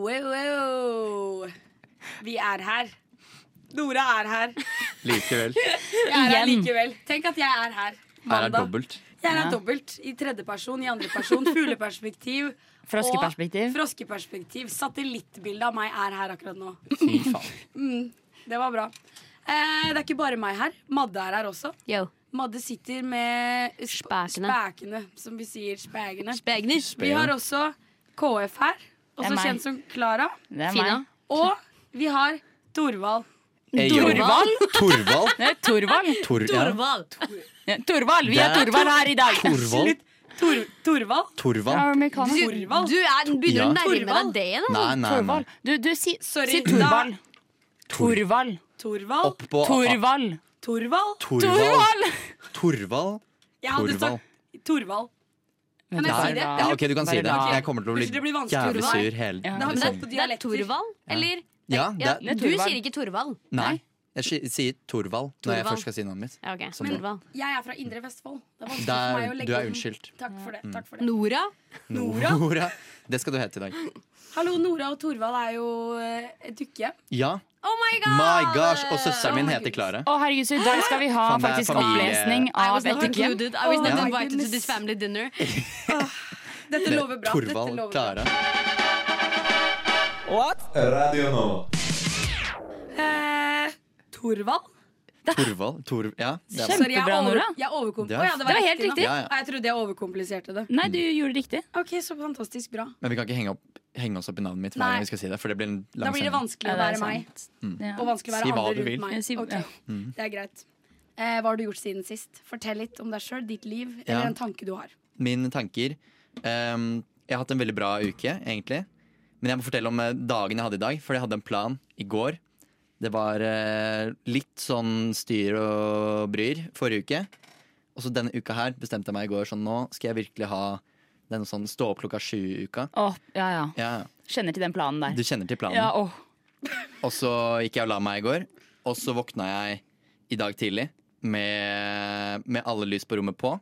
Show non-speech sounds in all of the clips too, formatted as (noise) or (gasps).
Wow, wow. Vi er her. Nora er her. Likevel. Jeg er her likevel. Tenk at jeg er her. Her er dobbelt. Jeg er her dobbelt. I tredjeperson, i andreperson. Fugleperspektiv. (laughs) Froskeperspektiv. Og froskeperspektiv. Satellittbildet av meg er her akkurat nå. Fy faen. (laughs) Det var bra. Eh, det er ikke bare meg her. Madde er her også. Yo. Madde sitter med sp Spækene. spækene, som vi sier. Spækene. Vi har også KF her, også meg. kjent som Klara. Fina. Og vi har Torvald. Eyo. Torvald. (laughs) Er Torvald. Tor ja. Torvald. Ja, Torvald. Vi er Torvald her i dag. Torvald. Tor Torvald? Torvald. Du, du er, begynner Ja. å nærme deg det, da. Nei, nei, nei. Torvald. Du, du si, Sorry, si Torvald. Torvald. Torvald? Torvald. Torvald. Torvald? Torvald. Torvald. Jeg hadde Torvald. sagt Torvald. Kan jeg si det? Ja, ok, du kan si det. Jeg kommer til å bli blir jævlig sur hele Ja. Det Det, det er. Torvald, eller? Ja, Ja, det, du sier ikke Torvald. nei. Jeg sier Torvald når jeg først skal si navnet mitt. Ja, ok. Men Torvald. Jeg er fra Indre Vestfold. Det er vanskelig Der- for meg å legge du er unnskyldt. Takk for det. Takk for det. Nora. Nora? Nora. Det skal du hete i dag. Hallo, Nora og Torvald er jo eh, et dukke. Ja. Oh my god! My gosh. Og søsteren min Oh heter Klara. Å, herregud, så i dag skal vi ha Fan, faktisk familie- opplesning I av et dukke. I was not invited to this family dinner. (laughs) Dette lover bra. Thorvald, Torvald What? Radio nå. Eh, Torvald? Torvald. Tor ja, det er Sorry, jeg, Kjempebra, over, Nora. jeg overkom Det Å ja, det Det var var helt riktig. nå. riktig. Ja, ja. Jeg trodde jeg overkompliserte det. Nei, du gjorde det riktig. Ok, Så fantastisk bra. Men vi kan ikke henge, opp, henge oss opp i navnet mitt hver Nei. gang vi skal si det. For det blir en lang Da blir det sending. vanskelig Ja, å være er være meg. sant. Ja. Og vanskelig å være Si hva andre du rundt vil. meg. Jeg sier- Ok, ja. Det er greit. Eh, hva har du gjort siden sist? Fortell litt om deg sjøl, ditt liv, eller Ja. en tanke du har. Mine tanker ehm, Jeg har hatt en veldig bra uke, egentlig. Men jeg må fortelle om eh, dagen jeg hadde i dag. For jeg hadde en plan i går. Det var eh, litt sånn styr og bryr forrige uke. Og så denne uka her bestemte jeg meg i går sånn nå skal jeg virkelig ha den sånn stå opp klokka sju-uka. Oh, ja, ja. Ja, Kjenner til den planen der. du kjenner til planen. Ja, åh. (laughs) Og så gikk jeg og la meg i går. Og så våkna jeg i dag tidlig med, med alle lys på rommet på.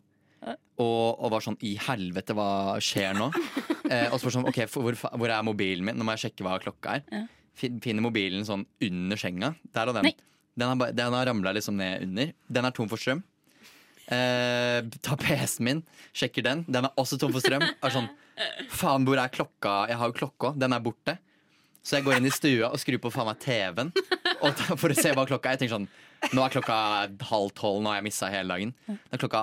Og, og var sånn I helvete, hva skjer nå? (laughs) eh, og så var sånn, ok, hvor, hvor er mobilen min? Nå må jeg sjekke hva klokka er. Ja. Fin- Finner mobilen sånn under senga. Der og den. Nei. Den har, den har ramla liksom ned under. Den er tom for strøm. Eh, tar PC-en min, sjekker den. Den er også tom for strøm. Er sånn, Faen, hvor er klokka? Jeg har jo klokka. Den er borte. Så jeg går inn i stua og skrur på faen meg TV-en for å se hva klokka er. Jeg tenker sånn, Nå er klokka halv tolv, nå har jeg missa hele dagen. Er klokka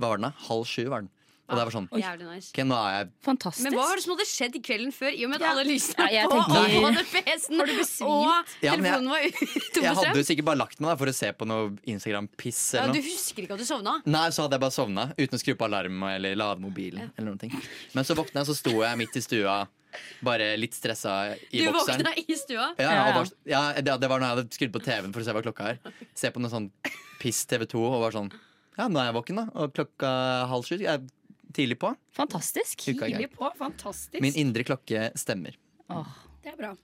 hva var den da? halv sju. var den Og det var sånn Jævlig nice. Ok, nå er jeg Fantastisk. Men hva var det som hadde skjedd i kvelden før, i og med at alle lysene Ja, jeg på, tenker- og både PC-en og Ja, men jeg- telefonen var (laughs) tom Jeg hadde strøm? jo sikkert bare lagt meg der for å se på noe Instagram-piss. Ja, eller du noe husker ikke at du sovna? Nei, så hadde jeg bare sovna uten å skru på alarm eller lade mobilen. Eller noen ting Men så våkna jeg, så sto jeg midt i stua, bare litt stressa i Du bokseren. våkna i stua. Ja, Ja, og ja. var, ja, det, det var når jeg hadde skrudd på TV-en for å se hva klokka er. Se på noe sånn piss TV2 og var sånn Ja, nå er jeg våken, da. Og klokka er halv sju. Jeg tidlig på. Fantastisk. Tidlig på. Fantastisk. Min indre klokke stemmer. Åh, Det er bra.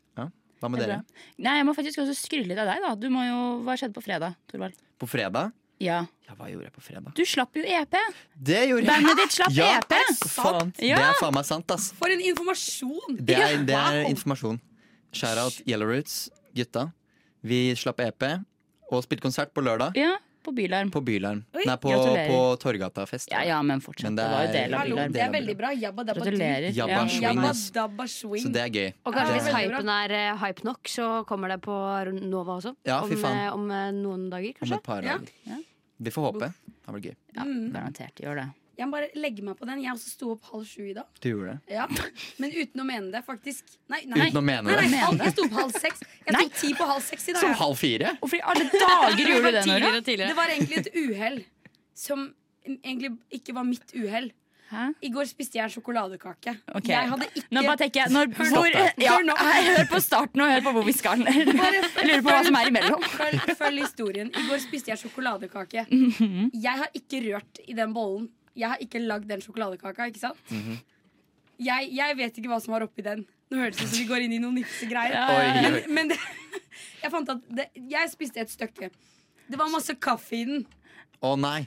Hva med er dere? Nei, jeg må faktisk også skryte litt av deg, da. Du må jo, Hva skjedde på fredag, Torvald? På fredag? Ja. Ja, hva gjorde jeg på fredag? Du slapp jo EP. Det gjorde jeg! Bandet ditt slapp Ja, EP. faen. Ja. Det er faen meg sant, ass. For en informasjon! Det er, det er Wow. informasjon. Shout-out Yellow Roots, gutta. Vi slapp EP og spilte konsert på lørdag. Ja, på Bylarm. På Bylarm. Oi. Nei, på, på Torgata-fest. Ja, ja, men fortsatt. Men det, det var jo er- del av Hallo, Bylarm. det er veldig bra. Jabba dabba. Gratulerer. Jabba Ja. swing, Jabba dabba swing. Så det er gøy. Og kanskje hvis hypen er uh, hype nok, så kommer det på Nova også. Ja, fy om, faen. eh, om eh, noen dager, kanskje. Om et par Ja. dager. Vi får håpe. Det blir gøy. Ja, garantert. Gjør det. Jeg må bare legge meg på den. Jeg også sto opp halv sju i dag. Du gjorde det. Ja. Men uten å mene det, faktisk. Nei, nei. Uten å mene nei, det. nei, halv, jeg sto opp halv seks. Jeg sto ti på halv seks i dag. Som halv fire? Hvorfor i alle dager gjorde du det? Tidligere tidligere. Det var egentlig et uhell som egentlig ikke var mitt uhell. Hæ? I går spiste jeg en sjokoladekake. Okay. Jeg hadde ikke Nå bare tenker jeg når, Hør hvor, ja, Hør. Hør på starten og hør på hvor vi skal. Lurer på hva som er imellom. Følg, følg historien. I går spiste jeg sjokoladekake. Mhm. Jeg har ikke rørt i den bollen. Jeg har ikke lagd den sjokoladekaka. ikke sant? Mhm. jeg, jeg vet ikke hva som var oppi den. Nå høres det ut som vi går inn i noen nipsegreier. Ja. Men, men det, jeg fant at det, jeg spiste et stykke. Det var masse kaffe i den. Å nei.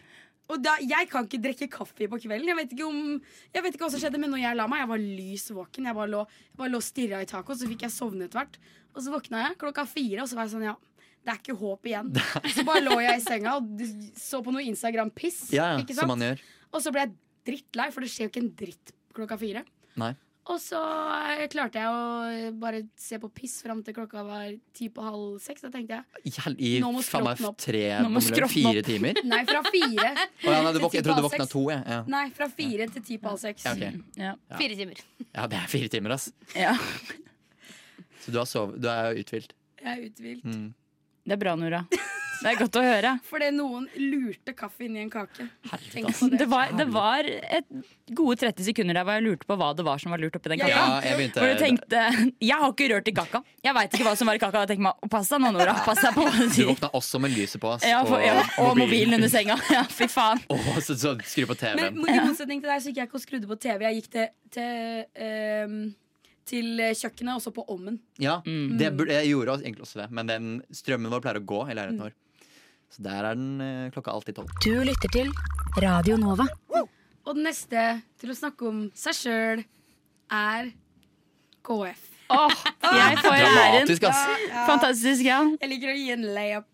Og da, jeg kan ikke drikke kaffe på kvelden. Jeg vet ikke, om, jeg vet ikke hva som skjedde, men når jeg la meg, jeg var lys våken. Jeg bare lå, jeg bare lå og stirra i taket, og så fikk jeg sovne etter hvert. Og så våkna jeg klokka fire, og så var jeg sånn, ja, det er ikke håp igjen. (laughs) Så bare lå jeg i senga og så på noe Instagram-piss. Ja, ja, som man gjør. Og så ble jeg drittlei, for det skjer jo ikke en dritt klokka fire. Nei. Og så eh, klarte jeg å bare se på piss fram til klokka var ti på halv seks. Da tenkte jeg I, i Nå må skrotten opp. tre, Nå må skrotten fire opp. timer? Nei, fra fire. oh, ja, nei, du til ti på halv våkna seks. to. jeg. Ja. Nei, fra fire til ti på halv seks. Ja, ok. Ja. Fire timer. ja, det er fire timer, ass. Ja. Så du, har sovet, du er uthvilt. Jeg er uthvilt. Mm. Det er bra, Nora. Det er godt å høre. Fordi noen lurte kaffe inn i en kake. Tenk på det. Det var, det var et gode 30 sekunder der hvor jeg lurte på hva det var som var lurt oppi den kaka. Ja, jeg begynte Hvor du tenkte Jeg har ikke rørt i kaka. Jeg veit ikke hva som var i kaka. Jeg tenker meg, Pass deg nå, Nora. Pass deg på hva du Du våkna også med lyset på, Oss, Ja, for, ja, og mobilen under senga. (laughs) Ja, fy faen. Åh, så, så skru på TV-en. i motsetning til deg så gikk jeg ikke og skrudde på TV. Jeg gikk til, til, um til kjøkkenet og så på Ommen. Ja, Mm. det burde, jeg gjorde egentlig også det. Men den strømmen vår pleier å gå i leiligheten Mm. vår. Så der er den eh, klokka alltid tolv. Du lytter til Radio Nova. Og den neste til å snakke om seg sjøl er KF. Åh, jeg får æren. Ja, ja. Fantastisk, ja. Jeg liker å gi en layup.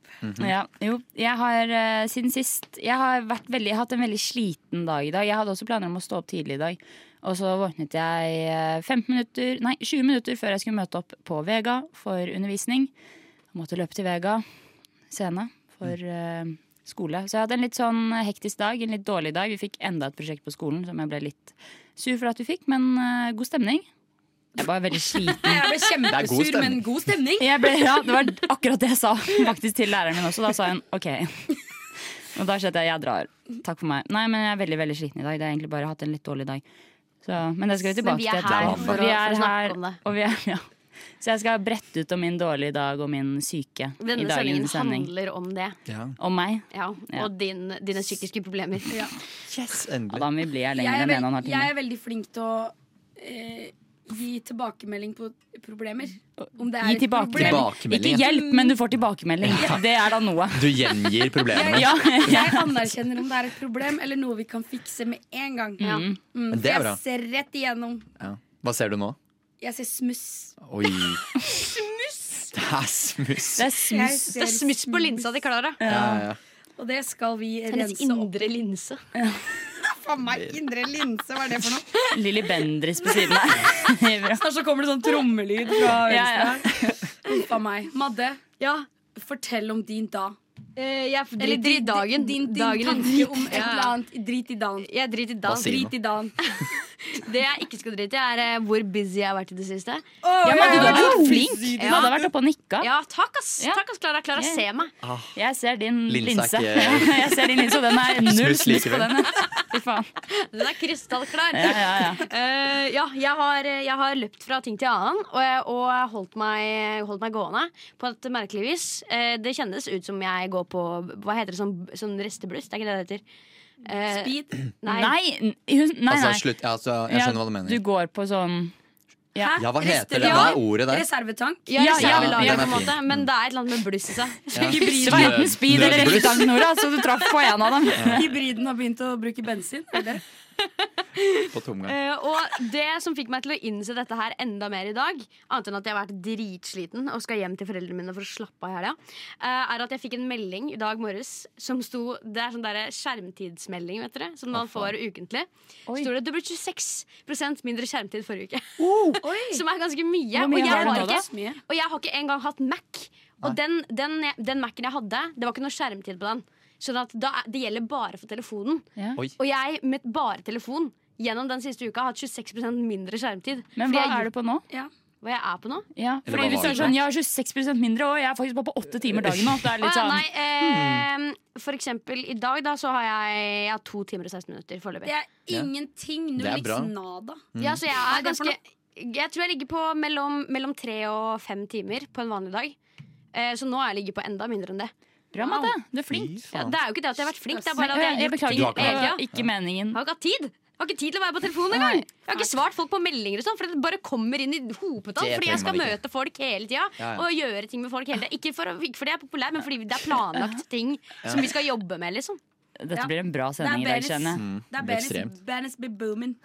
ja. Jo, jeg har uh, siden sist Jeg har vært veldig, hatt en veldig sliten dag i dag. Jeg hadde også planer om å stå opp tidlig i dag. Og så våknet jeg eh, 15 minutter, nei, 20 minutter før jeg skulle møte opp på Vega for undervisning. Jeg måtte løpe til Vega scene for uh, skole. Så jeg hadde en litt sånn hektisk dag, en litt dårlig dag. Vi fikk enda et prosjekt på skolen som jeg ble litt sur for at vi fikk, men uh, god stemning. Jeg var veldig sliten. (laughs) Jeg ble kjempesur, men god stemning. Jeg ble, ja, det var akkurat det jeg sa faktisk til læreren min også. Da sa hun OK. Og da skjønte jeg jeg drar. Takk for meg. Nei, men jeg er veldig veldig sliten i dag. Det har egentlig bare hatt en litt dårlig dag. Så, men det skal vi Men til vi er her her for å, vi for er å her, snakke om det. og vi er, ja. Så jeg skal brette ut om min dårlige dag og min syke i Denne sendingen sending. handler om det. Ja. Om meg. Ja, Ja. Og din, dine psykiske problemer. Yes, Ja, endelig. da må vi bli her lenger er, enn en og en halv jeg er veldig flink til å eh, gi tilbakemelding på problemer. Om det er Gi et problem. Ikke hjelp, men du får tilbakemelding. Det er da noe. Du gjengir problemene. Ja, (laughs) Jeg anerkjenner om det er et problem eller noe vi kan fikse med en gang. Ja. Mm, Men for det er jeg ser rett igjennom. Ja. Hva ser du nå? Jeg ser smuss. Oi. Det er smuss. Det er smuss. Det er smuss på linsa til Klara. Ja, ja. Og det skal vi Hennes rense opp. indre linse. (laughs) Faen meg, indre linse, hva er det for noe? Lilly Bendriss på siden her. (laughs) Snart så kommer det sånn trommelyd fra venstre. Uff a meg. Madde, Ja, fortell om din da. eh, jeg Eller drit dagen. Din, din dagen tanke om et eller annet. Drit i dagen. Jeg drit i dagen. sier Drit i dagen. (laughs) (laughs) Det jeg ikke skal drite i, er eh, hvor busy jeg har vært i det siste. Ja, men du hadde vært flink. Du Ja. hadde vært oppe og nikka. Ja, takk, ass. Ja. Takk, ass, Klara. Klara, se meg. Jeg ser din Linse linse. (laughs) jeg ser din linse, og den er null Smuss på den. Fy faen. Den er krystallklar. Ja, ja, ja. Uh, ja, jeg har, jeg har løpt fra ting til annen og, jeg- og holdt, meg, holdt meg gående på et merkelig vis. Uh, det kjennes ut som jeg går på Hva heter det, sånn, sånn restebluss? Det er ikke det det heter. Eh, Speed. Nei. Nei, nei, nei, Altså, slutt. Altså, jeg Ja, skjønner hva du mener. Du går på sånn ja. Ja, hva heter det? Hva er ordet der? Reservetank. Ja, Ja, ja, reservelager, ja, er på en måte, men det er et eller annet med bluss i seg. Ja. (laughs) Det var enten speed eller. Nora, så du traff på en av dem. Hybriden har begynt å bruke bensin. Eller? På tomgang. Uh, og det som fikk meg til å innse dette her enda mer i dag, annet enn at jeg har vært dritsliten og skal hjem til foreldrene mine for å slappe av i helga, uh, er at jeg fikk en melding i dag morges som sto Det er sånn der skjermtidsmelding, vet dere, som man får ukentlig. Oi. Står det det ble 26 mindre skjermtid forrige uke. (laughs) Oh, Som er ganske mye. mye Og jeg, har ikke, og jeg har ikke engang hatt Mac. Og den, den, den Mac-en jeg hadde, det var ikke noe skjermtid på den. Så at da, det gjelder bare for telefonen. Ja. Og jeg med bare telefon gjennom den siste uka har hatt 26% mindre skjermtid. Men hva jeg er det på nå? Ja. Hva jeg er på nå? Ja, fordi hvis du er sånn, Jeg har 26% mindre, og jeg er faktisk bare på åtte timer dagen nå. Det er litt sånn nei, eh, For eksempel i dag da, så har jeg, jeg har to timer og 16 minutter foreløpig. Det er ingenting. Det er bra. liksom nada. Ja, så jeg er ganske Jeg tror jeg ligger på mellom, mellom tre og fem timer på en vanlig dag. Eh, så nå har jeg ligget på enda mindre enn det. Bra, Madde. Du er flink. Ja, det er jo ikke det at jeg har vært flink, det er bare at jeg jeg, gjort beklager, ting det hele ikke meningen. Jeg har ikke hatt tid. Jeg har ikke tid til å være på telefonen engang. Jeg har ikke svart folk på meldinger og sånn, for det bare kommer inn i hopetall. Fordi jeg skal møte folk hele tida Ja, ja. og gjøre ting med folk hele tida. Ikke, for ikke fordi jeg er populær, men fordi det er planlagt ting som vi skal jobbe med. liksom Dette Ja. blir en bra sending i dag, Benis. kjenner jeg. Mm, Det er Benis. Benis be booming.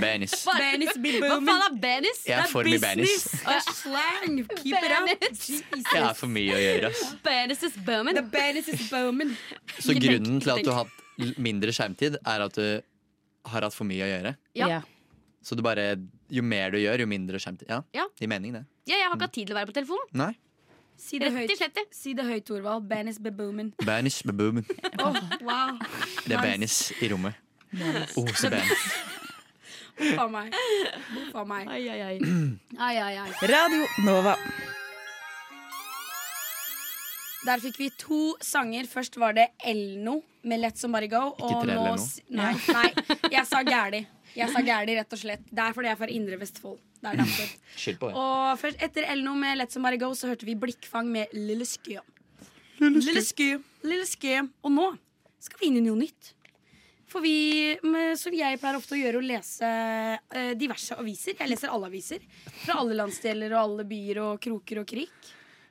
Banis. Benis be Hva faen er Benis? Jeg er for mye business. Det er slang. Keep it up. Jeg har for mye å gjøre. Benis is booming. The Benis is booming. Så grunnen til at du har hatt mindre skjermtid, er at du har hatt for mye å gjøre? Ja. Ja. Så du bare, jo mer du gjør, jo mindre skjermtid? Ja, Ja. det gir mening, det. Ja, jeg har ikke hatt tid til å være på telefonen. Nei. Si det Rett i høyt, si det høyt Torvald. Benis beboomin. Banis (laughs) med. Oh, wow. Det er Nice. banis i rommet. Oh, så banis. Uff a meg. Huff a meg. Ai, ai, ai. (clears throat) Ai, ai, ai. Radio Nova. Der fikk vi to sanger. Først var det Elno med Let Somebody Go. Og til Elno. Nei, nei, jeg sa gæli. Jeg sa gæli, rett og slett. Det er fordi jeg er fra Indre Vestfold. Det er derfor. Skyld på det. Og først etter Elno med Let Somebody Go så hørte vi Blikkfang med Lille Skø. Lille Skø, Lille Sky. Og nå skal vi inn i noe nytt. For vi, som jeg pleier ofte å gjøre, å lese eh, diverse aviser. Jeg leser alle aviser. Fra alle landsdeler og alle byer og kroker og krik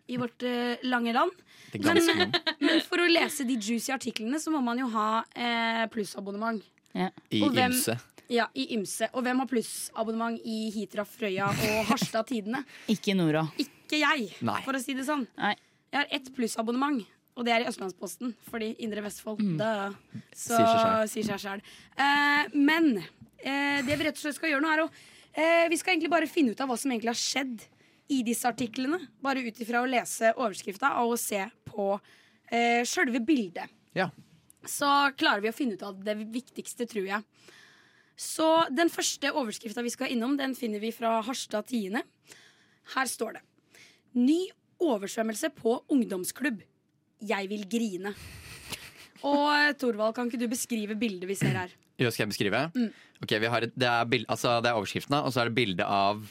i vårt eh, lange land. Mange. (laughs) Men for å lese de juicy artiklene så må man jo ha eh, plussabonnement. I Og hvem- ymse. Ja, i ymse. Og hvem har plussabonnement i Hitra, Frøya og (laughs) Harstad Tidene? Ikke Nora. Ikke jeg, Nei. for å si det sånn. Nei. Jeg har ett plussabonnement, og det er i Østlandsposten. Fordi Indre Vestfold da, Så Sier seg selv. sier seg sjæl. Eh, men eh, det vi rett og slett skal gjøre nå, er å eh, Vi skal egentlig bare finne ut av hva som egentlig har skjedd i disse artiklene. Bare ut ifra å lese overskrifta og å se på eh, sjølve bildet. Ja. Så klarer vi å finne ut av det viktigste, tror jeg. Så den første overskrifta vi skal innom, den finner vi fra Harstad Tiende. Her står det Ny oversvømmelse på ungdomsklubb. Jeg vil grine. Og Thorvald, kan ikke du beskrive bildet vi ser her? Jo, skal jeg beskrive? Ok, vi har et, det, er bild, altså, det er overskriften, og så er det bilde av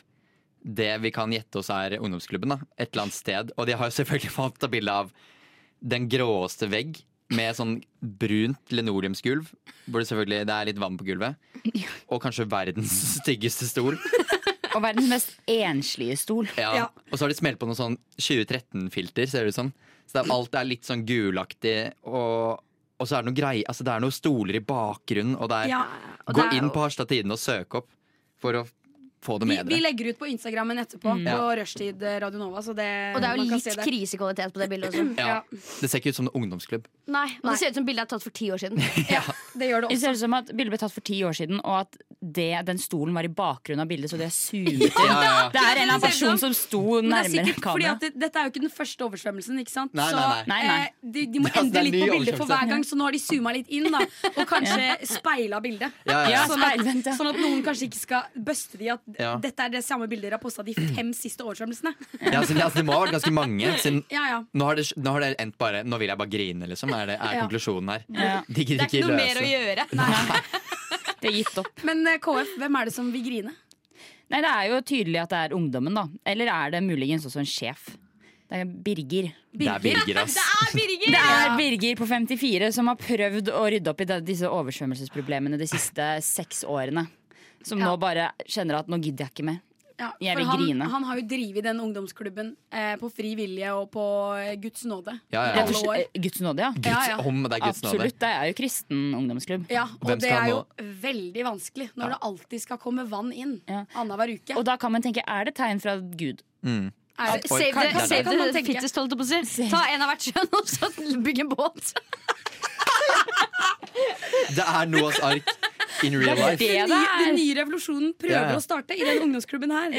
det vi kan gjette oss er ungdomsklubben. da, Et eller annet sted. Og de har jo selvfølgelig (laughs) fått et bilde av den gråeste vegg med sånn brunt linoleumsgulv. Hvor det selvfølgelig det er litt vann på gulvet. (laughs) Og kanskje verdens styggeste stol. Og verdens mest enslige stol. Ja. Ja. Og så har de smelt på noe sånn 2013-filter, ser det ut som. Så er, alt er litt sånn gulaktig. Og, og så er det noe greier, altså det er noen stoler i bakgrunnen, og det er Ja, og Gå det er inn på Harstad Tidende og søk opp for å få det vi, med vi dere. legger ut på Instagrammen etterpå, på Ja. Rushtid eh, Radio Nova. Så det, Og det er jo litt se krisekvalitet på det bildet også. (clears throat) Ja. Ja. Det ser ikke ut som en ungdomsklubb. Nei, og Nei. Det ser ut som bildet er tatt for ti år siden. (laughs) (laughs) Ja, det gjør det Det ser ut som at bildet ble tatt for ti år siden, og at det, den stolen var i bakgrunnen av bildet, så det er zoomet. Ja, ja, ja. Det er en eller annen person som sto er nærmere kameraet. det, Dette er jo ikke den første oversvømmelsen. ikke sant? Nei, nei, nei. Nei. Eh, de, de må endre litt på bildet for hver gang, så nå har de zooma litt inn da, og kanskje speila bildet. Ja, ja. Ja, Sånn at, sånn at noen kanskje ikke skal bøste de at Ja. dette er det samme bildet dere har posta de (clears throat) fem siste oversvømmelsene. Ja, altså, altså, det må ha vært ganske mange. (laughs) Siden Ja, ja. nå, har det, nå har det endt bare Nå vil jeg bare grine, liksom. Er, det, er Ja. konklusjonen her. Ja. (laughs) De Det er ikke noe noe mer å gjøre. gjøre. (laughs) Det er gitt opp. Men eh, KF, hvem er det som vil grine? Nei, Det er jo tydelig at det er ungdommen, da. Eller er det muligens også en sjef? Det er Birger. Det er Birger, ass. Det er Birger på 54 som har prøvd å rydde opp i disse oversvømmelsesproblemene de siste seks årene. Som Ja. nå bare kjenner at nå gidder jeg ikke mer. Ja, Jeg vil han, grine. han har jo drevet den ungdomsklubben eh, på fri vilje og på eh, Guds nåde. Ja, ja. Alle år. eh, Guds nåde, ja. Guds, Ja, ja. Om det er Guds nåde. Absolutt. Det er jo kristen ungdomsklubb. Ja, og Hvem det er jo nå- veldig vanskelig når det alltid skal komme vann inn Ja. annenhver uke. Og da kan man tenke, er det tegn fra Gud? Mm. Er det, Save the, save fittest, holdt jeg på å si. Ta en av hvert kjønn og så bygg en båt. Det er Noahs ark. In real life. det Den det er. den nye revolusjonen prøver Ja, ja. å starte i den ungdomsklubben her.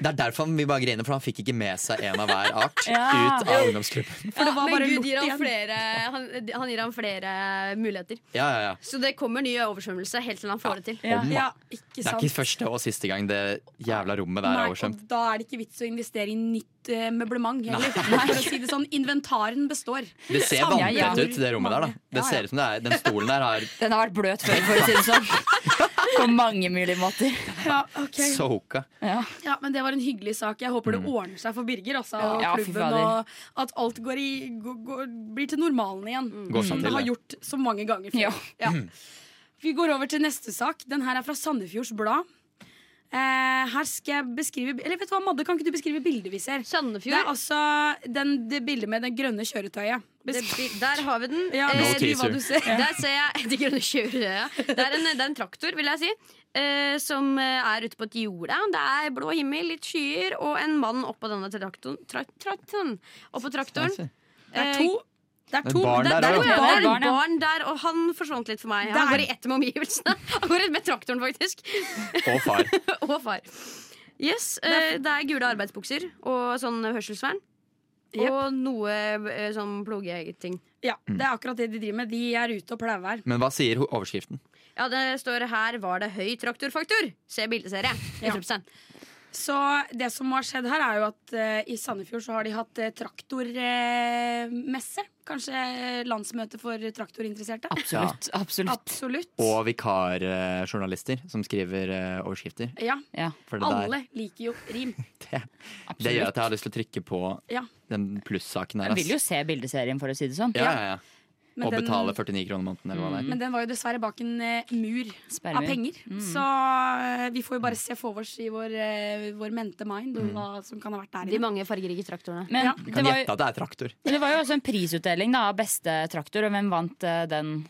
Det er derfor vi bare griner, for han fikk ikke med seg en av hver art Ja. ut av ungdomsklubben. For det var men bare Gud gir han, flere, han, han gir ham flere muligheter. Ja, ja, ja. Så det kommer ny oversvømmelse helt til han får det til. Ja. Ja, ikke Det er ikke første og siste gang det jævla rommet der er oversvømt. da er det ikke vits å investere i nytt eh, møblement heller. (laughs) For å si det sånn, inventaren består. Det ser vanntett ut, det rommet der. da Det Ja, ja. ser ut som det er Den stolen der har Den har vært bløt før, for å si det sånn. (laughs) (laughs) På mange mulige måter. Ja, ok. soaka. Ja. Ja, men Det var en hyggelig sak. Jeg håper det ordner seg for Birger altså, og Ja, klubben. Og at alt går i, går, går, blir til normalen igjen. Går sånn Som det har gjort så mange ganger før. Ja. Ja. Vi går over til neste sak. Den her er fra Sandefjords Blad. Eh, her skal jeg beskrive Eller vet du hva, Madde, kan ikke du beskrive bildet vi ser? Det er altså den, det bildet med det grønne kjøretøyet. Det, der har vi den. ja, Eh, No eh, hva du ser. Der ser jeg (laughs) det grønne kjøretøyet. Det, er en- det er en traktor, vil jeg si. eh, som eh, er ute på et jorde. Det er blå himmel, litt skyer, og en mann oppå denne traktoren. Tra, traktoren. Oppå traktoren. Det er to. Det er to. barn der, der der, er barn. barn, ja. barn der, og han forsvant litt for meg. Han går i ett med omgivelsene. (laughs) Han går med traktoren, faktisk. (laughs) Og far. (laughs) og far. Yes, eh, Det er gule arbeidsbukser og sånn hørselsvern. Yep. Og noe eh, sånn plogeting. Ja, det er akkurat det de driver med. De er ute og plauer. Men hva sier overskriften? Ja, det står her 'Var det høy traktorfaktor?' Se bildeserie. Ja. Så det som har skjedd her, er jo at uh, i Sandefjord så har de hatt uh, traktormesse. Kanskje landsmøte for traktorinteresserte. Absolutt. absolutt. Absolutt. Og vikarjournalister som skriver eh, overskrifter. Ja, Ja, For det, der, alle liker jo rim. (laughs) det, det gjør at jeg har lyst til å trykke på Ja. den plussaken der. Jeg vil jo se bildeserien, for å si det sånn. Ja, ja, ja. Men Og den- betale 49 kroner måneden, eller hva det er. Men den var jo dessverre bak en eh, mur Sperremur. av penger. Så eh, vi får jo bare se for oss i vår, eh, vår mente mind Mm. hva som kan ha vært der De mange fargerike traktorene. Men Ja. Vi kan gjette at det er traktor. Men det var jo også en prisutdeling da, av beste traktor, og hvem vant den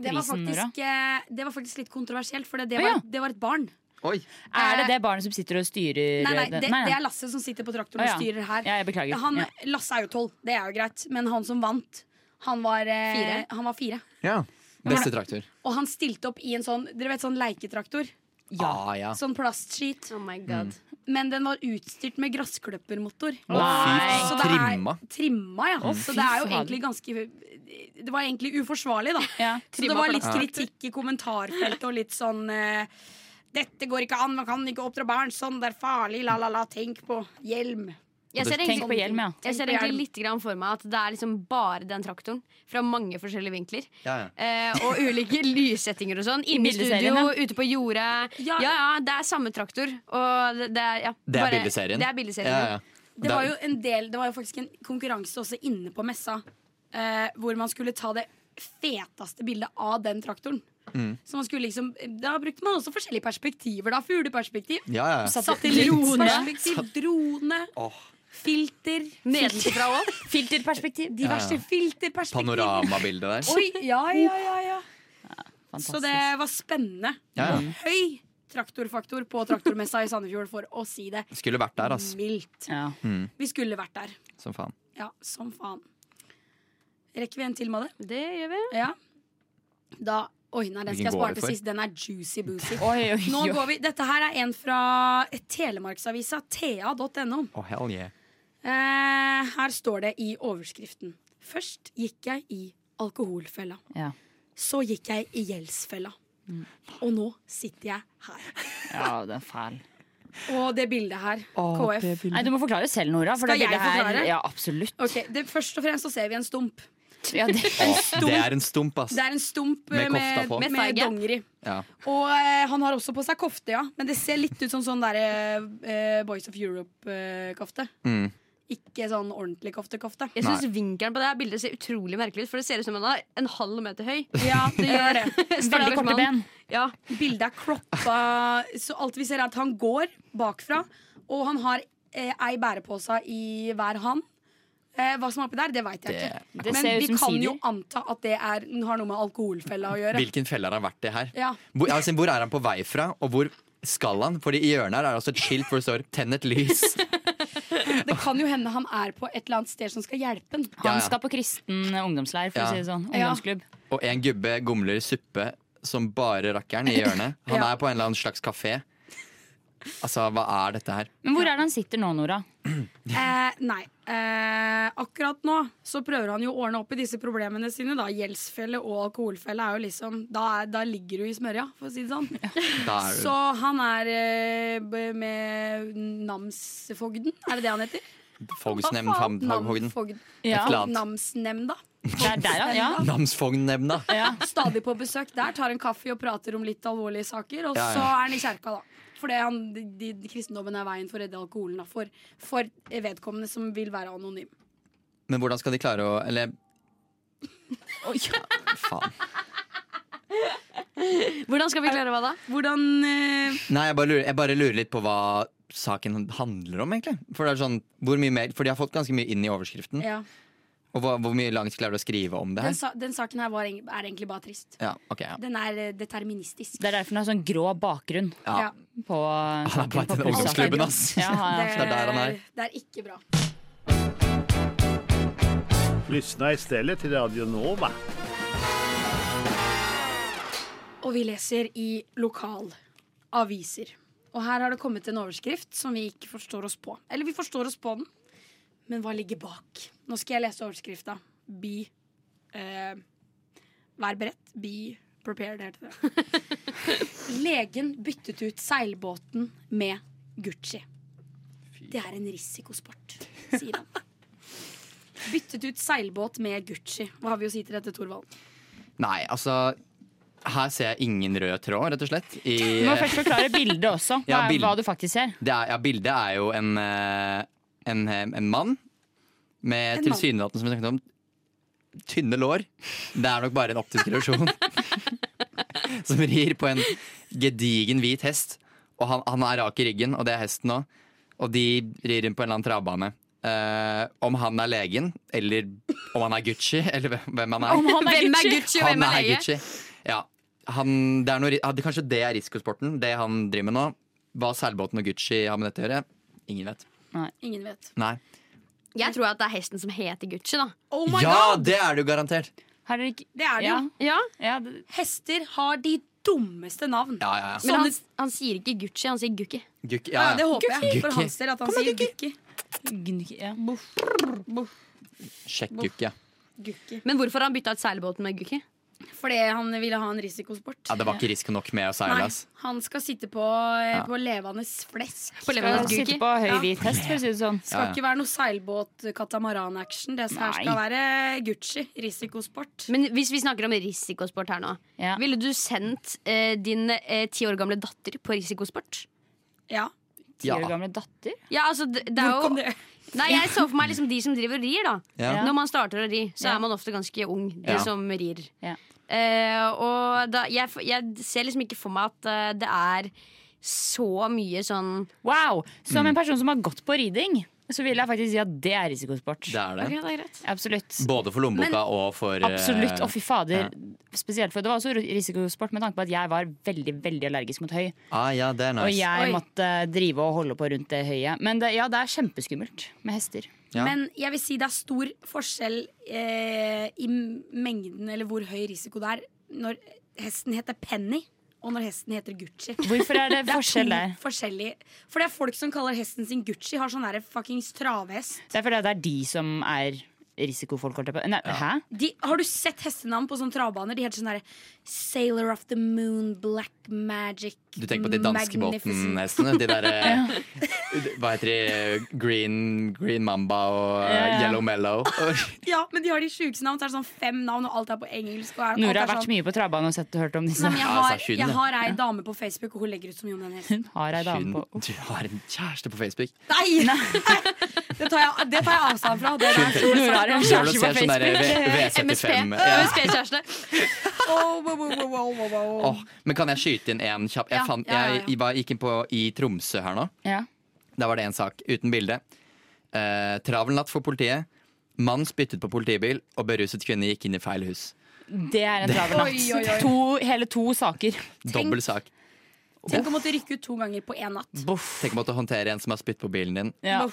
Det var, faktisk, det var faktisk litt kontroversielt, for det, det, var, ja. det var et barn. Oi! Er det det barnet som sitter og styrer Nei, nei, det, nei, det er Lasse som sitter på traktoren og styrer her. Ja, jeg. Han, Ja. Lasse er jo tolv, det er jo greit, men han som vant, han var eh, Fire. Han var fire. Ja. Beste traktor. Og han stilte opp i en sånn Dere vet sånn leketraktor? Ah, ja. Sånn plastskit. Oh my god. Men den var utstyrt med gressklippermotor. Nei. Så det er- Trimma. Trimma, ja. Oh, så det er jo egentlig ganske Det var egentlig uforsvarlig, da. Ja. Så det var litt kritikk i kommentarfeltet og litt sånn uh, Dette går ikke an, man kan ikke oppdra barn sånn, det er farlig, la, la, la. Tenk på hjelm. Jeg ser, Tenk på hjelm, ja. jeg ser egentlig litt grann for meg at det er liksom bare den traktoren. Fra mange forskjellige vinkler. Ja, ja. Eh, og ulike (laughs) lyssettinger og sånn. Inne i bildeserien, studio, ute på jordet. Ja. Ja, ja, det er samme traktor. Og det, det er, ja, Det er bare- bildeserien. Det er bildeserien. Ja, ja. Det var jo en del Det var jo faktisk en konkurranse også inne på messa, eh, hvor man skulle ta det feteste bildet av den traktoren. Mm. Så man skulle liksom Da brukte man også forskjellige perspektiver. da Fugleperspektiv. ja, ja. Satellittperspektiv, drone, Åh, filter. Nedenfra òg. (laughs) Filterperspektiv. Diverse Ja, filterperspektiv. Panoramabildet der. Oi, ja, ja, ja, ja. Så det var spennende. Ja, ja. Høy traktorfaktor på traktormessa i Sandefjord, for å si det Skulle vært der, altså. mildt. Ja. Mm, Vi skulle vært der. som faen. Ja, som faen. Rekker vi en til med det? Det gjør vi. Ja. Da Oi, nei, den skal jeg spare til sist. Den er juicy boozy. Oi, oi, Nå går vi, Dette her er en fra Telemarksavisa, thea.no. Oh, hell yeah. Eh, her står det i overskriften. Først gikk jeg i alkoholfella. Ja. Så gikk jeg i gjeldsfella. Og nå sitter jeg her. ja, det er fæl. Og det bildet her, KF Nei, Du må forklare selv, Nora. For Skal det jeg forklare? her? Ja, absolutt. Okay, det, Først og fremst så ser vi en stump. Ja, det, (laughs) Åh, det er en stump, ass. Det er en stump Med eh, kofta med, på. med, Med dongeri. Ja. Og eh, han har også på seg kofte, ja. Men det ser litt ut som sånn der, eh, Boys of Europe-kofte. Mm. Ikke sånn ordentlig kofte-kofte. Jeg synes Vinkelen på det her bildet ser utrolig merkelig ut, for det ser ut som han er en halv meter høy. Ja, (laughs) det gjør det. veldig korte ben. Ja, Bildet er kroppa, så alt vi ser, er at han går bakfra, og han har eh, ei bærepose i hver hånd. Eh, hva som er oppi der, det veit jeg Det- ikke. Det Men vi kan sider. jo anta at det er, har noe med alkoholfella å gjøre. Hvilken felle har han vært i her? Ja. Hvor, altså, hvor er han på vei fra, og hvor skal han? Fordi i hjørnet her er det også et skilt hvor det står 'tenn et lys'. (laughs) (laughs) Det kan jo hende han er på et eller annet sted som skal hjelpe han. Han skal på kristen ungdomsleir, for Ja. å si det sånn. Ja. Ungdomsklubb. Og en gubbe gomler suppe som bare rakkeren i hjørnet. Han Ja. er på en eller annen slags kafé. Altså, hva er dette her? Men hvor er det han sitter nå, Nora? (clears throat) Eh, nei. Eh, akkurat nå så prøver han jo å ordne opp i disse problemene sine. da Gjeldsfelle og alkoholfelle er jo liksom Da, er, da ligger du i smørja, for å si det sånn. Da er Så han er eh, med namsfogden, er det det han heter? Fogsnemnd, Namsfogden. fagfogden. Ja. Namsnemnda. Der, ja. ja. Namsfognnemnda. ja. Stadig på besøk der, tar en kaffe og prater om litt alvorlige saker. Og Ja, ja. så er han i kjerka, da. Fordi han, de, de, kristendommen er veien for å redde alkoholen da, for, for vedkommende som vil være anonym. Men hvordan skal de klare å Eller faen. Hvordan skal vi klare hva da? Hvordan uh... Nei, jeg bare, lurer, jeg bare lurer litt på hva saken handler om, egentlig. For, det er sånn, hvor mye mer, for de har fått ganske mye inn i overskriften. Ja. Og hva, hvor mye langt klarer du å skrive om det Den, her? sa, den saken her var, er egentlig bare trist. Ja, ok, ja. Den er eh, deterministisk. Det er derfor den har sånn grå bakgrunn Ja. På Han er på vei til ungdomsklubben, ass. Ja, det er der han er. Det er ikke bra. Lysna i stedet til Radio Nova. Og vi leser i lokalaviser. Og her har det kommet en overskrift som vi ikke forstår oss på. Eller vi forstår oss på den, men hva ligger bak? Nå skal jeg lese overskrifta. Be eh, Vær beredt. Be prepared, heter det. (laughs) Legen byttet ut seilbåten med Gucci. Det er en risikosport, sier han. Byttet ut seilbåt med Gucci. Hva har vi å si til dette, Thorvald? Nei, altså Her ser jeg ingen rød tråd, rett og slett. I, Du må først forklare bildet også. Hva, Ja, bild- hva du faktisk ser. det er, ja, bildet er jo en, eh, en, eh, en mann med En tilsynelatende, som vi snakket om, tynne lår. Det er nok bare en optisk illusjon. (laughs) som rir på en gedigen hvit hest. Og han, han er rak i ryggen, og det er hesten òg. Og de rir inn på en eller annen travbane. Uh, om han er legen, eller om han er Gucci, eller hvem- han er. Om han er Hvem er Gucci? Og hvem er lege? Ja. Han, det er noe, kanskje det er risikosporten, det han driver med nå. Hva seilbåten og Gucci har med dette å gjøre, ingen vet. Ingen vet. Nei. Jeg tror at det er hesten som heter Gucci, da. Oh my ja, god! det er det jo garantert! Har dere ikke Det er det ja. jo. Ja, Ja, det, Hester har de dummeste navn. Ja, ja, ja. Men han, han sier ikke Gucci, han sier Gukki. Gukki, Ja, ja, det ja. håper jeg for Gukki. hans del at han sier Gukki. gn- ja. Sjekk Gukki, ja. Gukki. Men hvorfor har han bytta ut seilbåten med Gukki? Fordi han ville ha en risikosport. ja. Det var ikke risiko nok med å seile, Nei, han skal sitte på, eh, Ja. på levende flesk. På Skal levende sitte på høy Ja. hvit hest, for å si det sånn. Skal Ja, ja. ikke være noe seilbåt katamaran-action. Det her skal være Gucci. Risikosport. Men hvis vi snakker om risikosport her nå, Ja. ville du sendt eh, din eh, ti år gamle datter på risikosport? Ja. Ti år gamle datter. Ja, altså, det, det er jo? Nei, jeg så for meg liksom de som driver og rir, da. Ja. Når man starter å ri, så Ja. er man ofte ganske ung, de Ja. som rir. Ja. Eh, og da, jeg, jeg ser liksom ikke for meg at eh, det er så mye sånn Wow! Som Mm. en person som har gått på riding, så vil jeg faktisk si at det er risikosport. Det er det. Ok, det er greit. Absolutt. Både for lommeboka Men- og for eh, Absolutt. Å, fy fader. ja. Spesielt for Det var også risikosport med tanke på at jeg var veldig veldig allergisk mot høy. Ah, ja, det er Og jeg Oi. måtte drive og holde på rundt det høyet. Men det, ja, det er kjempeskummelt med hester. Ja. Men jeg vil si det er stor forskjell eh, i mengden eller hvor høy risiko det er når hesten heter Penny, og når hesten heter Gucci. Hvorfor er det (laughs) Det er forskjell der? Forskjellig. For det er folk som kaller hesten sin Gucci, har sånn derre fuckings travhest. Det er fordi det er de som er risikofolk. Nei, ja. på. Hæ? De, har du sett hestenavn på sånne travbaner? De heter sånn herre Sailor of the Moon, Black Magic Du tenker på de danske båtenhestene? De derre (laughs) Hva heter de? Green, green Mamba og eh, Ja, ja. Yellow Mellow. (laughs) Ja, men de har de sjukeste navn. Så er det sånn fem navn, og alt er på engelsk. Og er, alt Nora er har vært sånn. mye på travbanen og sett og hørt om disse. Nei, men jeg har, er jeg har ei dame på Facebook, og hun legger ut så mye om den hesten. Har ei dame Hun, på du har en kjæreste på Facebook. Nei! (laughs) Det tar jeg, det tar jeg avstand fra. Det Hun- Nora har en kjæreste på Facebook. MSP. (laughs) V75 ja. MSP-kjæreste. oh, (laughs) Men kan jeg skyte inn en kjapp? Jeg, fant, jeg var, gikk inn på i Tromsø her nå. Ja. Da var det en sak uten bilde. Uh, travel natt for politiet. Mann spyttet på politibil, og beruset kvinne gikk inn i feil hus. Det er en travel natt. To, hele to saker. Dobbel sak. Tenk å måtte rykke ut to ganger på én natt. Tenk å måtte håndtere en som har spytt på bilen din. Ja.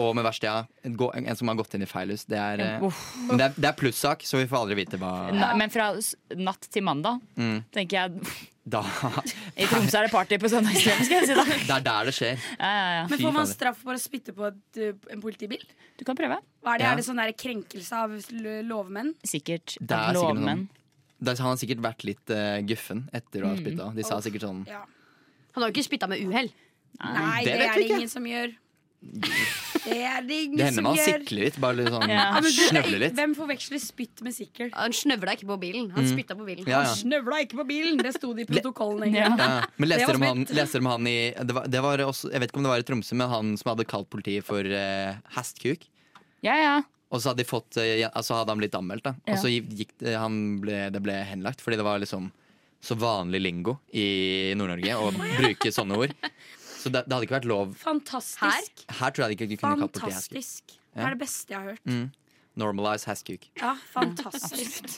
Og med verste, ja, en, gå- en som har gått inn i feil hus. Det er, eh, men det er, det er plussak, så vi får aldri vite hva Na- Men fra s- natt til mandag, Mm. tenker jeg da, (laughs) I Tromsø er det party på søndagskvelden, skal jeg si da. Det er der det skjer. Ja, ja, ja. Men Fy får man fader. straff for å spytte på et, uh, en politibil? Du kan prøve. Hva er det? Ja. Er det sånn der krenkelse av l- lovmenn? Sikkert. Det er lovmenn. Da har sikkert vært litt uh, guffen etter å ha Mm. spytta. De sa sikkert sånn Ja. Han har jo ikke spytta med uhell. Nei, det det, er det ikke. ingen som gjør. (laughs) Det er det ingen Det hender som man gjør. sikler litt. Bare litt sånn (laughs) Ja. Snøvler litt. Hvem forveksler spytt med sikkel? Han snøvla ikke på bilen. Han Mm. spytta på bilen. Ja, ja. Han snøvla ikke på bilen! Det sto det i protokollen. Ja. egentlig. Ja, men Det leste var om han, leste dere om han i det var, det var også, Jeg vet ikke om det var i Tromsø, men han som hadde kalt politiet for eh, hestkuk. Ja, ja. Og så hadde, de fått, eh, altså hadde han blitt anmeldt, da. Og så gikk han ble, det ble henlagt, fordi det var liksom så vanlig lingo i Nord-Norge å bruke sånne ord. Så det, det hadde ikke vært lov. Fantastisk. Her tror jeg ikke kunne kalt hestkuk. Fantastisk. Det er det beste jeg har hørt. Mm. Normalize hestkuk. Ja, fantastisk.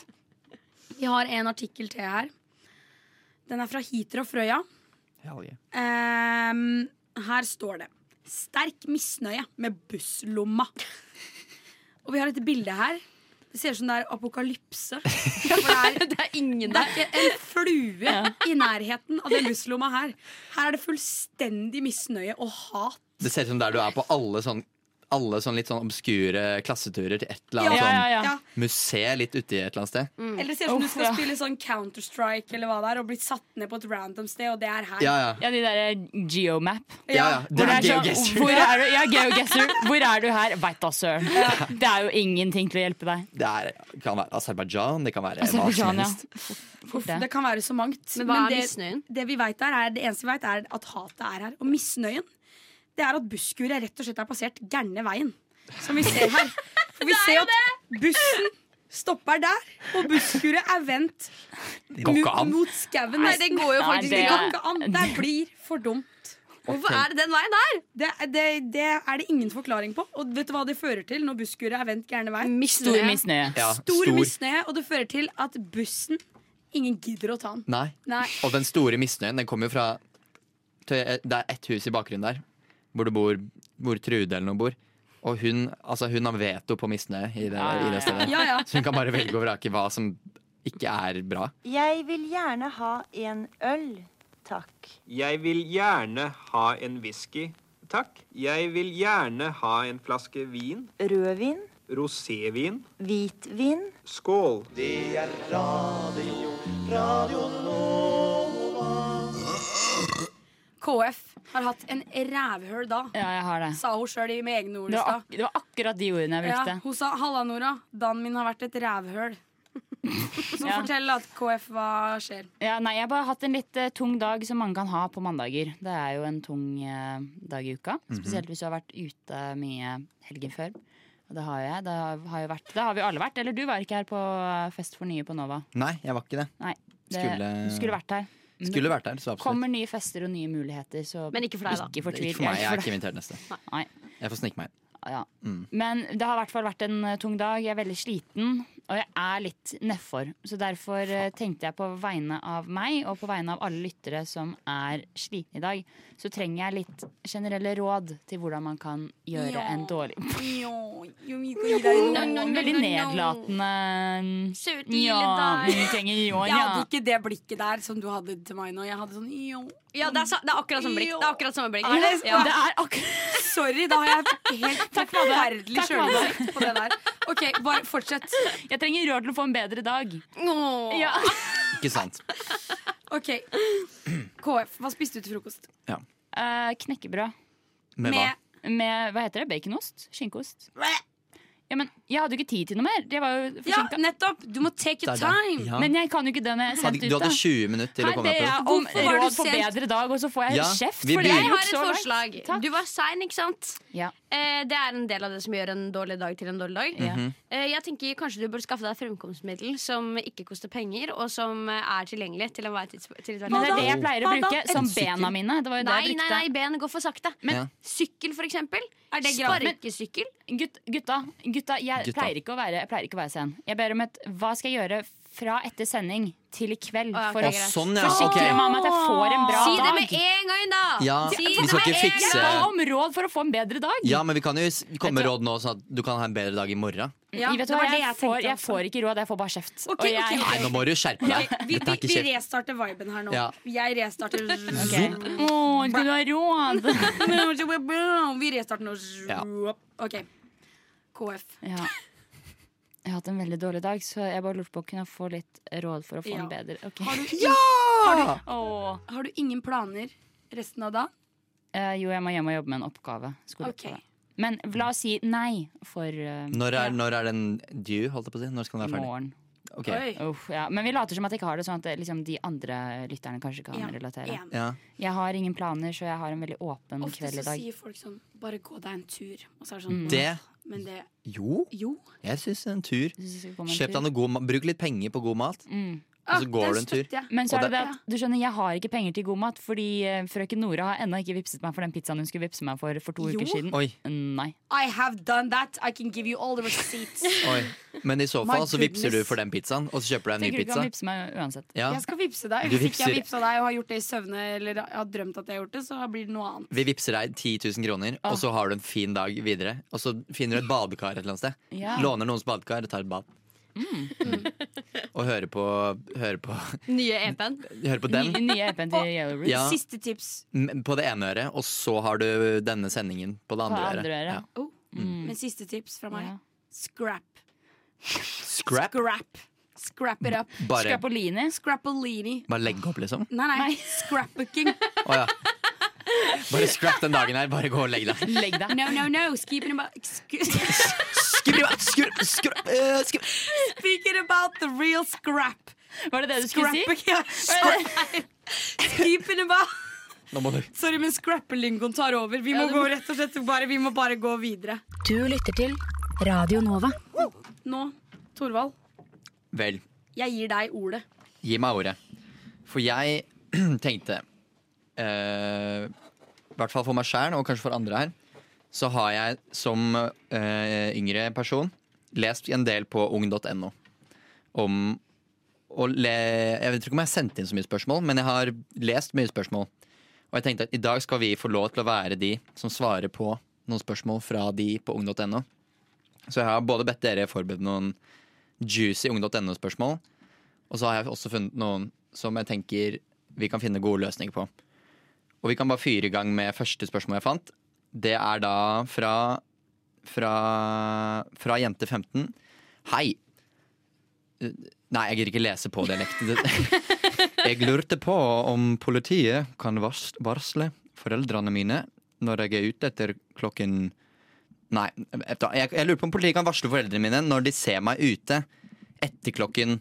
(laughs) Vi har en artikkel til her. Den er fra Hiter og Frøya. Yeah. Um, her står det 'Sterk misnøye med busslomma'. Og vi har et bilde her. Det ser ut som det er apokalypse. (laughs) For det er, Det er ingen det er ikke en flue i nærheten av den busslomma her. Her er det fullstendig misnøye og hat. Det ser ut som der du er på alle sånn alle sånn litt sånn obskure klasseturer til et eller annet ja, sånn ja. Ja. museum litt uti et eller annet sted. Eller det ser ut som du skal ja. spille sånn Counter-Strike eller hva det er, og blitt satt ned på et random sted, og det er her. Ja, ja. Ja, de derre geomap. ja, ja. Det er er sånn, hvor er du? Ja, geogesser. Hvor er du her? Veit da søren. Det er jo ingenting til å hjelpe deg. Det er, kan være Aserbajdsjan, det kan være hva som helst. Det det. kan være så mangt. Men hva er det, misnøyen? det vi vet er, er, det eneste vi vet, er at hatet er her. Og misnøyen det er at busskuret rett og slett er plassert gærne veien. Som vi ser her. (laughs) For vi ser at bussen stopper der, og busskuret er vendt Det mot, skauen. Nei, det går jo faktisk det Det ikke an. an. Det blir for dumt. Hvorfor er det den veien der? Det, det, det er det ingen forklaring på. Og vet du hva det fører til når busskuret er vendt gærne vei? Stor Misnøye. misnøye. Ja, Stor misnøye, og det fører til at bussen Ingen gidder å ta den. Nei. Nei. Og den store misnøyen den kommer jo fra Det er ett hus i bakgrunnen der hvor det bor Hvor Trude eller noe bor. Og hun, altså hun har veto på misnøye i det, i det stedet. Ja, ja. Så hun kan bare velge og vrake hva som ikke er bra. Jeg vil gjerne ha en øl, takk. Jeg vil gjerne ha en whisky, takk. Jeg vil gjerne ha en flaske vin. Rødvin, Rosévin. hvitvin. Skål. KF har hatt en rævhøl da. Ja, jeg har det. Sa hun sjøl med egne ord. Det var, stad. ak det var akkurat de ordene jeg Ja, brukte. hun sa 'halla, Nora, dagen min har vært et rævhøl'. (laughs) Så Ja. fortell at KF hva skjer. Ja, nei, jeg har bare hatt en litt eh, tung dag som mange kan ha på mandager. Det er jo en tung eh, dag i uka. Spesielt hvis du har vært ute mye helgen før. Og det har jeg. Det har, har jo vært, det har vi alle vært. Eller du var ikke her på eh, Fest for nye på Nova. Nei, jeg var ikke det. Nei, det, Skulle- du skulle vært her. Skulle vært der, så absolutt. Kommer nye fester og nye muligheter, så Men ikke for deg, da. ikke for, Ikke for meg, jeg er ikke invitert neste. Nei. Jeg får snike meg inn. Ja. Mm. Men det har i hvert fall vært en eh, tung dag. Jeg er veldig sliten, og jeg er litt nedfor. Så derfor eh, tenkte jeg på vegne av meg og på vegne av alle lyttere som er slitne i dag, så trenger jeg litt generelle råd til hvordan man kan gjøre Ja. en dårlig (laughs) vi no, gi deg. Veldig nedlatende Søt lille Ja, deg. Ja, Jeg hadde ikke det blikket der som du hadde til meg nå. Jeg hadde sånn jo. Ja, det er, så, det er akkurat samme blikk. Det er akkurat samme blikk. Det- Ja. Det er akkurat (laughs) Sorry, da har jeg (laughs) helt forferdelig sjølinnsikt på det der. Ok, bare fortsett. Jeg trenger råd til å få en bedre dag. Åh. Ja. (laughs) Ikke sant. Ok, KF, hva spiste du til frokost? Eh, knekkebrød. Med hva? Med hva heter det? Baconost? Skinkeost? Ja, men Jeg hadde jo ikke tid til noe mer. Jeg var jo Ja, nettopp! Du må take your Det time. Ja. Men jeg kan jo ikke den jeg er Hadde, du hadde 20 minutter til å Her komme ber deg på. jeg om Hvorfor var du råd for sent? bedre dag, og så får jeg Ja, kjeft. vi det. jeg Jeg har gjort et så langt. forslag. Takk. Du var sein, ikke sant? Ja. Eh, det er en del av det som gjør en dårlig dag til en dårlig dag. Ja. Mhm. Eh, jeg tenker Kanskje du bør skaffe deg fremkomstmiddel som ikke koster penger, og som eh, er tilgjengelig til enhver tids til ethvert Men det er det jeg pleier å Hva da? bruke, som sykkel? bena mine. Det var jo det Nei, jeg nei, brukte. nei, ben går for sakte. Men- Ja. Sykkel, for eksempel. Er det? Sparkesykkel. Gutt, gutta, gutta, jeg Gutta. pleier, ikke å være, jeg pleier ikke å være sen. Jeg ber om et Hva skal jeg gjøre fra etter sending til i kveld? For å greit. sånn, ja, forsikre okay. meg om at jeg får en bra dag. Si det med en gang, da! Ja, Si vi det med ikke en fikse- Jeg ba om råd for å få en bedre dag. Ja, men vi kan jo komme med råd nå, sånn at du kan ha en bedre dag i morgen. Ja, vet du hva, jeg, jeg får, jeg får ikke råd, jeg får bare kjeft. Okay, Og jeg. Nei, nå må du skjerpe deg. Vi, vi, vi restarter viben her nå. Ja. Jeg restarter okay. Å, skal du ha råd? (laughs) Vi restarter nå. Ja. OK. KF. Ja. Jeg har hatt en veldig dårlig dag, så jeg bare lurte på kunne få litt råd for å få Ja. en bedre Okay. (laughs) Har du, Ja! Åh. har du ingen planer resten av dagen? Eh, jo, jeg må hjem og jobbe med en oppgave. Okay. Men la oss si nei for uh, Når er, når er den due, holdt jeg på å si? Når skal den være ferdig? morgen. Okay. Uff, ja. Men vi later som at jeg ikke har det, sånn at liksom, de andre lytterne kanskje kan Ja, relatere. Ja. Jeg har ingen planer, så jeg har en veldig åpen Ofte kveld i dag. Ofte sier folk sånn Bare gå deg en tur. Og så er det sånn Mm. Det Men det Jo, Jo. jeg syns en tur. Kjøp deg noe god mat. Bruk litt penger på god mat, Mm. Og så går du en tur. Men så er det det at du skjønner, jeg har ikke penger til god mat, fordi eh, frøken Nora har ennå ikke vipset meg for den pizzaen hun skulle vipse meg for for to Jo. uker siden. Oi, Nei. I have done that. I can give you all the receipts. (laughs) oi. Men i så My fall så vipser du for den pizzaen, og så kjøper du en ny pizza. du ikke vipse meg uansett? Ja. Jeg skal vipse deg. Hvis ikke jeg har vippsa deg og har gjort det i søvne, eller har drømt at jeg har gjort det, så blir det noe annet. Vi vipser deg 10 000 kroner, og så har du en fin dag videre. Og så finner du et badekar et eller annet sted. Ja. Låner noens badekar og tar et bad. Mm. (laughs) Og høre på, høre på, Nye EP-en. Høre på den Nye, nye EP-en til Yellow Roots. Ja. Siste tips. på det ene øret, og så har du denne sendingen på det På andre, andre øret. øret. Ja. Oh. Mm. Men siste tips fra meg. Ja. Scrap. Scrap. Scrap. Scrap it up. Bare, Scrapolini. Scrapolini. bare legge opp, liksom. Nei, nei. Scrapbooking. oh, ja. Bare scrap den dagen her. Bare gå og legg deg. Legg deg. No, no, no. Speaking about, excuse, about, skru- skru- uh, skru- speaking about the real scrap. Var det det du skulle si? Ja. Scrap- Speaking about Nå må du Sorry, men scrappelingoen tar over. Vi må Ja, gå rett og slett bare, vi må bare gå videre. Du lytter til Radio Nova. Nå, Torvald, Vel, jeg gir deg ordet. gi meg ordet. For jeg (clears throat) tenkte eh, I hvert fall for meg sjæl, og kanskje for andre her, så har jeg som eh, yngre person lest en del på ung.no om å le Jeg vet ikke om jeg har sendt inn så mye spørsmål, men jeg har lest mye spørsmål. Og jeg tenkte at i dag skal vi få lov til å være de som svarer på noen spørsmål fra de på ung.no. Så jeg har både bedt dere forberede noen juicy ung.no-spørsmål, og så har jeg også funnet noen som jeg tenker vi kan finne gode løsninger på. Og vi kan bare fyre i gang med første spørsmål jeg fant. Det er da fra fra, fra jente 15. Hei. Nei, jeg gidder ikke lese på dialekten. (laughs) Jeg lurte på om politiet kan varsle foreldrene mine når jeg er ute etter klokken Nei, jeg, jeg lurer på om politiet kan varsle foreldrene mine når de ser meg ute etter klokken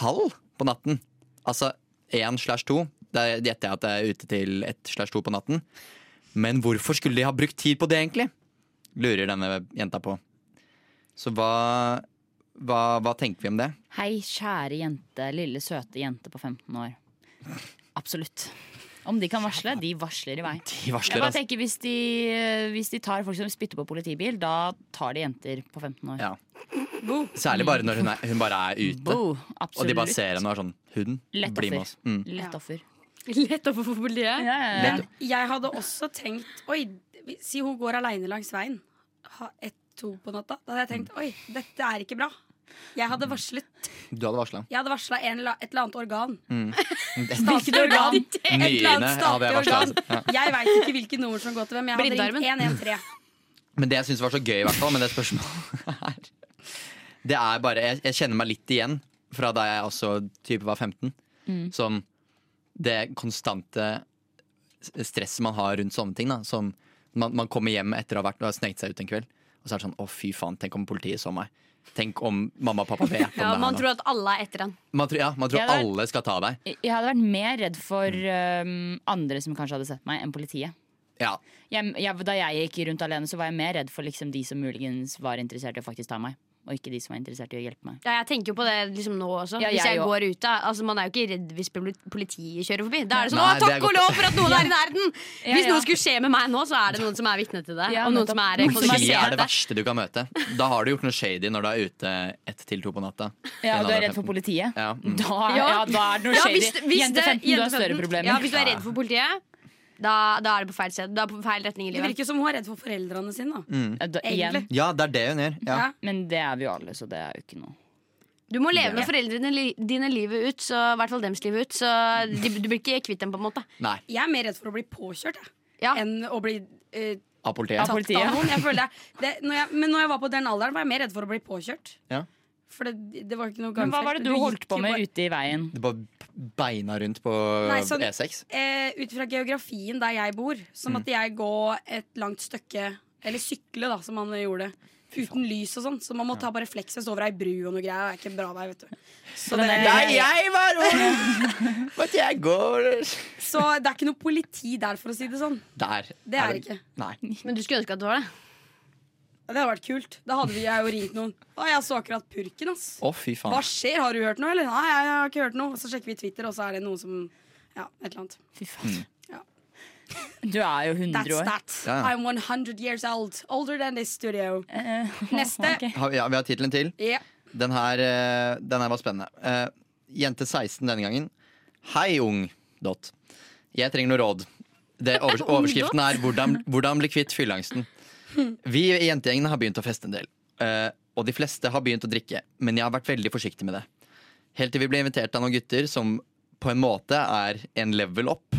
halv på natten. Altså én slash to. Da gjetter jeg at jeg er ute til ett slash to på natten. Men hvorfor skulle de ha brukt tid på det, egentlig? Lurer denne jenta på. Så hva, hva, hva tenker vi om det? Hei, kjære jente. Lille, søte jente på 15 år. Absolutt. Om de kan varsle, de varsler i vei. De Jeg bare altså. tenker hvis de, hvis de tar folk som spytter på politibil, da tar de jenter på 15 år. Ja. Særlig bare når hun, er, hun bare er ute. Bo, Og de bare ser henne og er sånn Hun Lett blir med oss. Mm. Lett offer. (laughs) Lett å få for politiet. Ja, ja, ja. Men jeg hadde også tenkt Oi, si hun går aleine langs veien. Ha ett-to på natta. Da hadde jeg tenkt oi, dette er ikke bra. Jeg hadde varslet Du hadde varsla. Jeg hadde varsla et eller annet organ. Mm. (laughs) Statlig organ. Et eller annet statlig organ. Jeg veit ikke hvilke nummer som går til hvem. Jeg hadde ringt 113. Men det jeg syns var så gøy, i hvert fall, med det spørsmålet her (laughs) Det er bare Jeg, jeg kjenner meg litt igjen fra da jeg også type var 15. Mm. Sånn det konstante stresset man har rundt sånne ting. Da. Som man, man kommer hjem etter å ha vært og sneket seg ut en kveld, og så er det sånn Å, fy faen, tenk om politiet så meg. Tenk om mamma og pappa vet om (laughs) Ja, det man her nå. tror at alle er etter han. Man tror, ja, man tror er- alle skal ta deg. Jeg hadde vært mer redd for um, andre som kanskje hadde sett meg, enn politiet. Ja. Jeg, jeg, da jeg gikk rundt alene, så var jeg mer redd for liksom, de som muligens var interessert i å faktisk ta meg. Og ikke de som er interessert i å hjelpe meg. Ja, jeg tenker jo på det liksom nå også. Ja, hvis jeg jeg går da, altså, Man er jo ikke redd hvis politiet kjører forbi. Da er det sånn Nei, Å, det takk og lov for at noen er i nærheten! Ja, Hvis ja. noe skulle skje med meg nå, så er det noen som er vitne til det. Ja, og noen som er Politiet er det verste du kan møte. Da har du gjort noe shady når du er ute ett til to på natta. Ja, og du er redd for politiet? Ja, mm. Da, ja, da er det noe Ja, shady. hvis- hvis Jente det- 15, du har større problemer. Ja, hvis du er redd for politiet, da, da er det på feil sted. Du er på feil retning i livet. Det virker som hun er redd for foreldrene sine. da Ja, da, igjen. Egentlig. Ja, det er det hun gjør. Ja. Ja. Men det er vi jo alle, så det er jo ikke noe. Du må leve med foreldrene li- dine livet ut, så, i hvert fall dems livet ut. Så de, du blir ikke kvitt dem, på en måte. Nei, Jeg er mer redd for å bli påkjørt jeg, Ja. enn å bli uh, av politiet. Av tatt politiet. av noen. Jeg føler det, det, når jeg, men når jeg var på den alderen, var jeg mer redd for å bli påkjørt. Ja. For det, det var ikke noe Men hva var det du holdt på med bare- ute i veien? Du bare beina rundt på Nei, sånn- E6. Eh, ut fra geografien der jeg bor, så Mm. måtte jeg gå et langt stykke Eller sykle, da, som man gjorde. Uten lys og sånn. Så man må ta bare reflekses over ei bru og noe greier. Det er ikke bra der, vet du. Så det, Nei, jeg var ung! Måtte (laughs) jeg gå så det er ikke noe politi der, for å si det sånn. Der. Det er det ikke. Nei. Men du skulle ønske at det var det. Det hadde vært kult. Da hadde vi jo ringt noen. Å, jeg så akkurat purken, ass. Å, fy faen. Hva skjer? Har du hørt noe, eller? Nei, jeg har ikke hørt noe. Så sjekker vi Twitter, og så er det noen som Ja, et eller annet. Fy faen. Ja. Du er jo 100 That's år. that. Ja, ja. I'm 100 years old. Older than this studio. Eh, (laughs) Neste. ok. Har vi- Ja, vi har tittelen til. Ja. Den her, eh, den her var spennende. Eh, jente 16 denne gangen. Hei, ung dot. Jeg trenger noe råd. Det, over, (laughs) overskriften er hvordan, 'Hvordan bli kvitt fylleangsten'. Vi i jentegjengen har begynt å feste en del. eh, og de fleste har begynt å drikke, men jeg har vært veldig forsiktig med det. Helt til vi ble invitert av noen gutter som på en måte er en level up,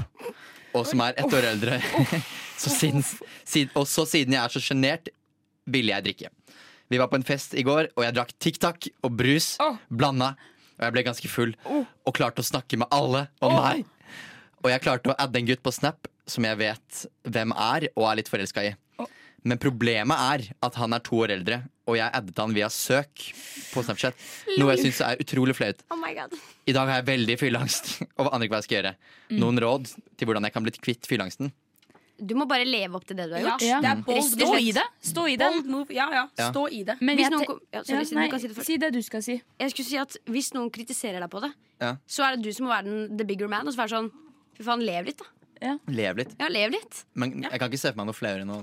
og som er ett år eldre. (laughs) så siden, siden, og så siden jeg er så sjenert, ville jeg drikke. Vi var på en fest i går, og jeg drakk Tic Tac og brus blanda. Og jeg ble ganske full og klarte å snakke med alle om meg. Og jeg klarte å adde en gutt på Snap som jeg vet hvem er, og er litt forelska i. Men problemet er at han er to år eldre, og jeg addet han via søk på Snapchat. Noe jeg syns er utrolig flaut. Oh I dag har jeg veldig fylleangst og aner ikke hva jeg skal gjøre. Noen råd til hvordan jeg kan bli kvitt fylleangsten? Du må bare leve opp til det du har gjort. Ja. det er bold. Stå i det. Stå i det. Bold move. Ja, ja. Stå i det. Men Hvis noen ja, sorry, Ja, nei, kan si det si det du skal si. Jeg skulle si at Hvis noen kritiserer deg på det, Ja. så er det du som må være den, the bigger man. Og så være sånn Fy faen, lev litt, da. Lev litt. Ja, lev litt. Men jeg kan ikke se for meg noe flauere enn å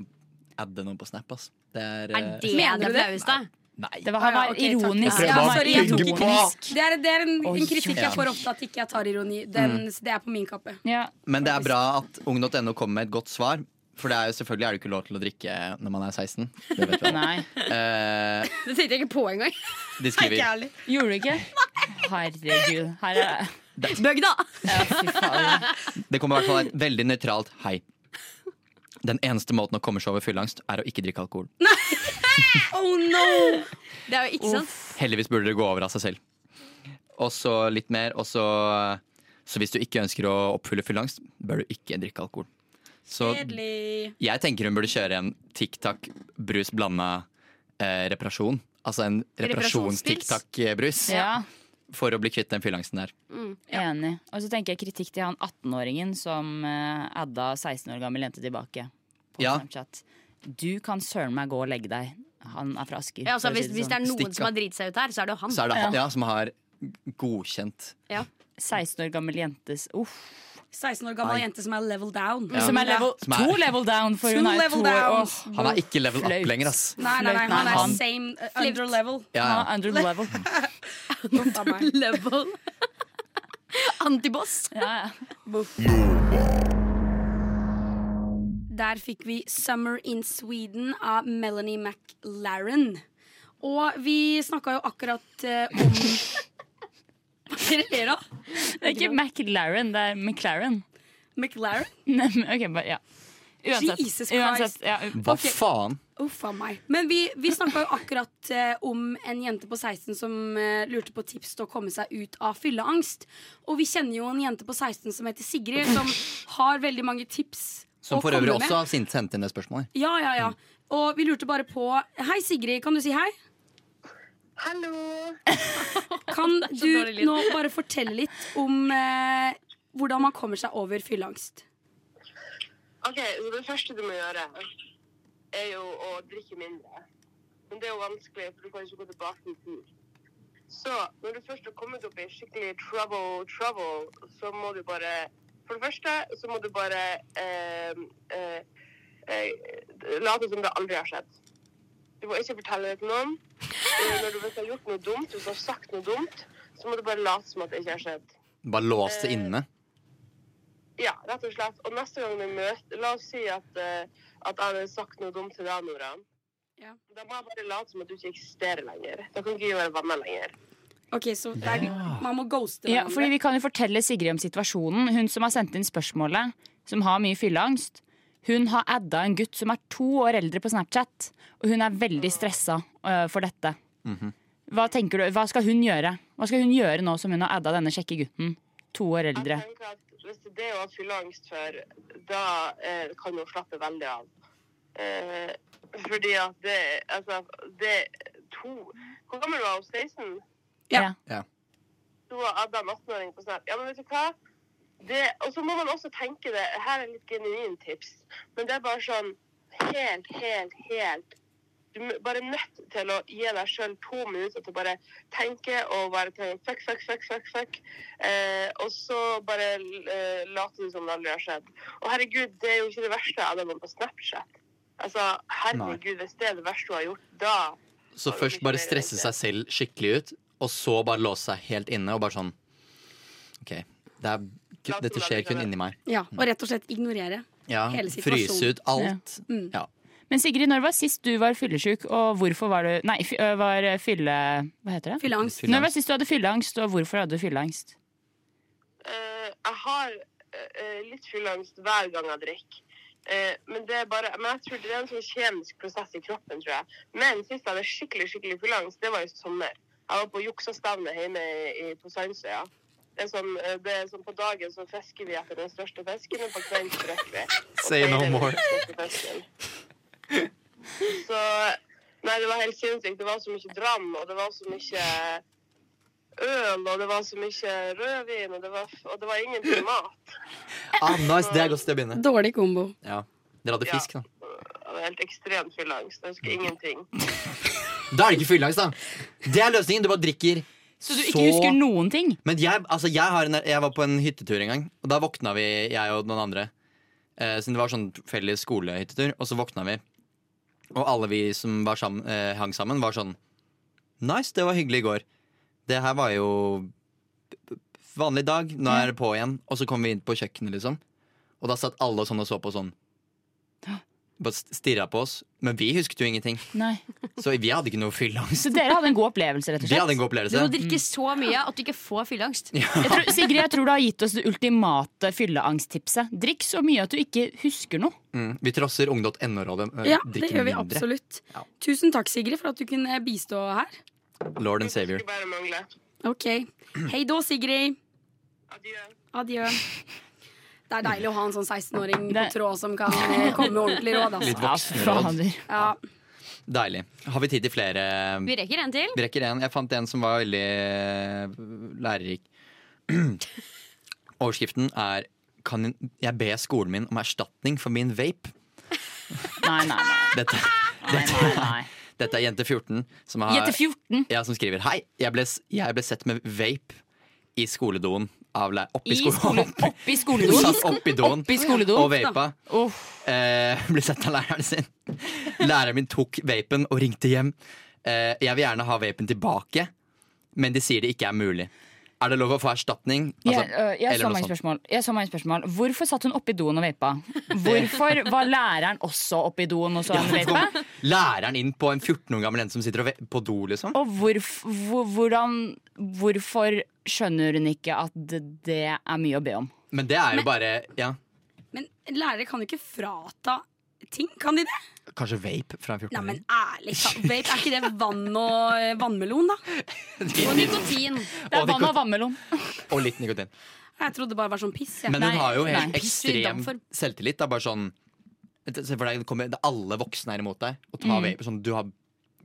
adde noen på Snap. Ass. Det er, Er eh, det Mener det flaueste? Nei. Det var, han var ironisk. Var sorry, jeg tok ironisk. Det er, det er en, en kritikk jeg får ofte, at ikke jeg tar ironi. Den, Det er på min kappe. Ja. Men det er bra at ung.no kommer med et godt svar. For det er jo selvfølgelig er det ikke lov til å drikke når man er 16. Det vet vi. (laughs) Nei. Eh, (laughs) Det tenkte jeg ikke på engang. de skriver Gjorde du ikke? (laughs) Herregud. Her er det. da! ja, Det kommer i hvert fall et veldig nøytralt hei. Den eneste måten å komme seg over fylleangst, er å ikke drikke alkohol. (laughs) Oh no! Det er jo ikke sant. Heldigvis burde det gå over av seg selv. Og så litt mer, og så Så hvis du ikke ønsker å oppfylle fylleangst, bør du ikke drikke alkohol. Så Kjedelig. jeg tenker hun burde kjøre en tic-tac brus blanda eh, reparasjon. Altså en reparasjons-tic-tac-brus. Ja, For å bli kvitt den fylleangsten der. enig. Og så tenker jeg kritikk til han 18-åringen som uh, adda 16 år gammel jente tilbake på Ja. Snapchat. Du kan søren meg gå og legge deg. Han er fra Asker. Ja, altså, hvis, hvis det er sånn. noen Stikka. som har driti seg ut her, så er det jo han. Så er det han ja, som har godkjent 16 år gammel jentes Uff. 16 år gammel Ai. jente som er level down. Ja. Som er level, Som er- to level down, for hun er to år. Oh, Han er ikke level fløyt. up lenger, ass. Nei, nei, nei, han er same uh, under level. Ja, Han ja. er under (laughs) level. under. Level. (laughs) Antiboss. Ja, ja. Der fikk vi 'Summer in Sweden' av Melanie McLaren. Og vi snakka jo akkurat uh, om dere ler av? Det er ikke McLaren, det er McLaren. McLaren? Nei, men, ok, bare, ja. Uansett. Jesus Christ. Uansett ja. Hva Ok. faen? Uff a meg. Men vi, vi snakka jo akkurat eh, om en jente på 16 som eh, lurte på tips til å komme seg ut av fylleangst. Og vi kjenner jo en jente på 16 som heter Sigrid, som har veldig mange tips. Som for komme øvrig med. også har sendt inn det spørsmålet. Ja, ja, ja. Og vi lurte bare på Hei, Sigrid. Kan du si hei? Hallo. (laughs) Kan du nå bare fortelle litt om eh, hvordan man kommer seg over fylleangst? Ok, så Det første du må gjøre, er jo å drikke mindre. Men det er jo vanskelig, for du kan ikke gå tilbake i tid. Så når du først har kommet opp i skikkelig trouble, trouble, så må du bare For det første så må du bare eh, eh, eh, late som det aldri har skjedd. Du må ikke fortelle det til noen. Når du hvis har gjort noe dumt, hvis du har sagt noe dumt, så må du bare late som at det ikke har skjedd. Bare lås det Eh, inne. Ja, rett og slett. Og neste gang vi møter La oss si at, eh, at jeg hadde sagt noe dumt til deg, Nora. Da må jeg bare late som at du ikke eksisterer lenger. Da kan ikke vi være venner lenger. Ok, så der, er, man må ghoste Ja, fordi Vi kan jo fortelle Sigrid om situasjonen. Hun som har sendt inn spørsmålet, som har mye fylleangst. Hun har adda en gutt som er to år eldre på Snapchat, og hun er veldig stressa øh, for dette. Hva tenker du, hva skal hun gjøre? Hva skal hun gjøre nå som hun har adda denne kjekke gutten? To år eldre. Jeg tenker at Hvis det er det hun har fylleangst for, da eh, kan hun slappe veldig av. Eh, fordi at det Altså, det to Hvor gammel var hun? 16? Ja. Ja. Hun har Adda en 18-åring på Snap. Ja, men vet du hva? Det, og så må man også tenke det Her er litt genuint tips. Men det er bare sånn helt, helt, helt Du er bare nødt til å gi deg sjøl to minutter til å bare tenke og bare tenke fuck, fuck, fuck, fuck, fuck. Eh, og så bare eh, late du som det aldri har skjedd. Og herregud, det er jo ikke det verste av det man på Snapchat. Altså, herregud, hvis det er det verste du har gjort, da Så først bare stresse seg selv skikkelig ut, og så bare låse seg helt inne og bare sånn OK, det er, dette skjer kun inni meg. Ja, og rett og slett ignorere Ja, hele situasjonen. Fryse ut alt. Mm. Ja. Men Sigrid, når var sist du var fyllesyk, og hvorfor var du Nei, øh, var fylle... Hva heter det? Fylleangst. Når var sist du hadde fylleangst, og hvorfor hadde du fylleangst? Uh, jeg har uh, litt fylleangst hver gang jeg drikker. Uh, men det er bare, men jeg tror det er en sånn kjemisk prosess i kroppen, tror jeg. Men sist jeg hadde skikkelig skikkelig fylleangst, det var i sommer. Jeg var på juksastevne hjemme i, i, på Sandsøya. Det er, sånn, eh, det er sånn På dagen så fisker vi etter den største fisken, og på kvelden drikker vi. Say no more. Så Nei, det var helt sinnssykt. Det var så mye dram, og det var så mye øl, og det var så mye rødvin, og det var, og det var ingenting mat. (laughs) Ah, nice, Det er godt sted å begynne. Dårlig kombo. Ja. Dere hadde fisk, da. Det var helt ekstremt fylleangst. Jeg husker ingenting. (laughs) Da er det ikke fylleangst, da. Det er løsningen. Du bare drikker Så du ikke husker noen ting? Men jeg, altså, jeg, har en, jeg var på en hyttetur en gang, og da våkna vi, jeg og noen andre. Eh, siden det var sånn felles skolehyttetur, og så våkna vi. Og alle vi som var sammen, eh, hang sammen, var sånn Nice, det var hyggelig i går. Det her var jo vanlig dag. Nå er det på igjen. Og så kom vi inn på kjøkkenet, liksom. Og da satt alle sånn og så på sånn. Bare stirra på oss. Men vi husket jo ingenting. Nei. Så vi hadde ikke noe fylleangst. Så dere hadde en god opplevelse, rett og Vi slett? hadde en god Du opplevelse. må drikke så mye at du ikke får fylleangst. Jeg tror, Sigrid, jeg tror du har gitt oss det ultimate fylleangsttipset. Drikk så mye at du ikke husker noe. Mm, vi trosser ung.no-rådet. eh, Ja, det gjør vi mindre. absolutt. Tusen takk, Sigrid, for at du kunne bistå her. Lord and savior. Ok. Hei da, Sigrid. Adjø. Adjø. Det er deilig å ha en sånn 16-åring på tråd som kan komme med ordentlig råd. Litt Altså. voksenråd. Ja. Deilig. Har vi tid til flere? Vi rekker en til. Vi rekker en. Jeg fant en som var veldig eh, lærerik. Overskriften er Kan jeg be skolen min om erstatning for min vape? Nei, nei, nei. Dette, nei, nei, nei. dette er jente 14 som, har, Jente 14? ja, som skriver Hei, jeg ble, jeg ble sett med vape i skoledoen av læ- Oppi I skole, oppi- (laughs) skoledoen? Satt oppi doen og vapa. Eh, ble sett av læreren sin. (laughs) Læreren min tok vapen og ringte hjem. Eh, jeg vil gjerne ha vapen tilbake, men de sier det ikke er mulig. Er det lov å få erstatning? Altså, Jeg, øh, jeg, eller så sånt. spørsmål. jeg så mange spørsmål. Hvorfor satt hun oppi doen og vapa? Hvorfor var læreren også oppi doen og så Ja, vapa? læreren inn på en 14 år gammel jente som sitter på do, liksom? Og hvor, hvordan, hvorfor skjønner hun ikke at det, er mye å be om? Men det er jo bare Ja, Men lærere kan jo ikke frata ting, kan de det? kanskje vape fra en Nei, men 14-åring. ærlig talt, vape, er ikke det vann og eh, vannmelon, da? (laughs) Og nikotin. Det er vann og vannmelon. Og litt nikotin. Jeg trodde det bare var sånn piss. Ja. Men hun har jo helt nei. Ekstrem selvtillit. Det er bare sånn Se for deg, det kommer, det er alle voksne er imot deg. Og tar Mm. vape, sånn, du har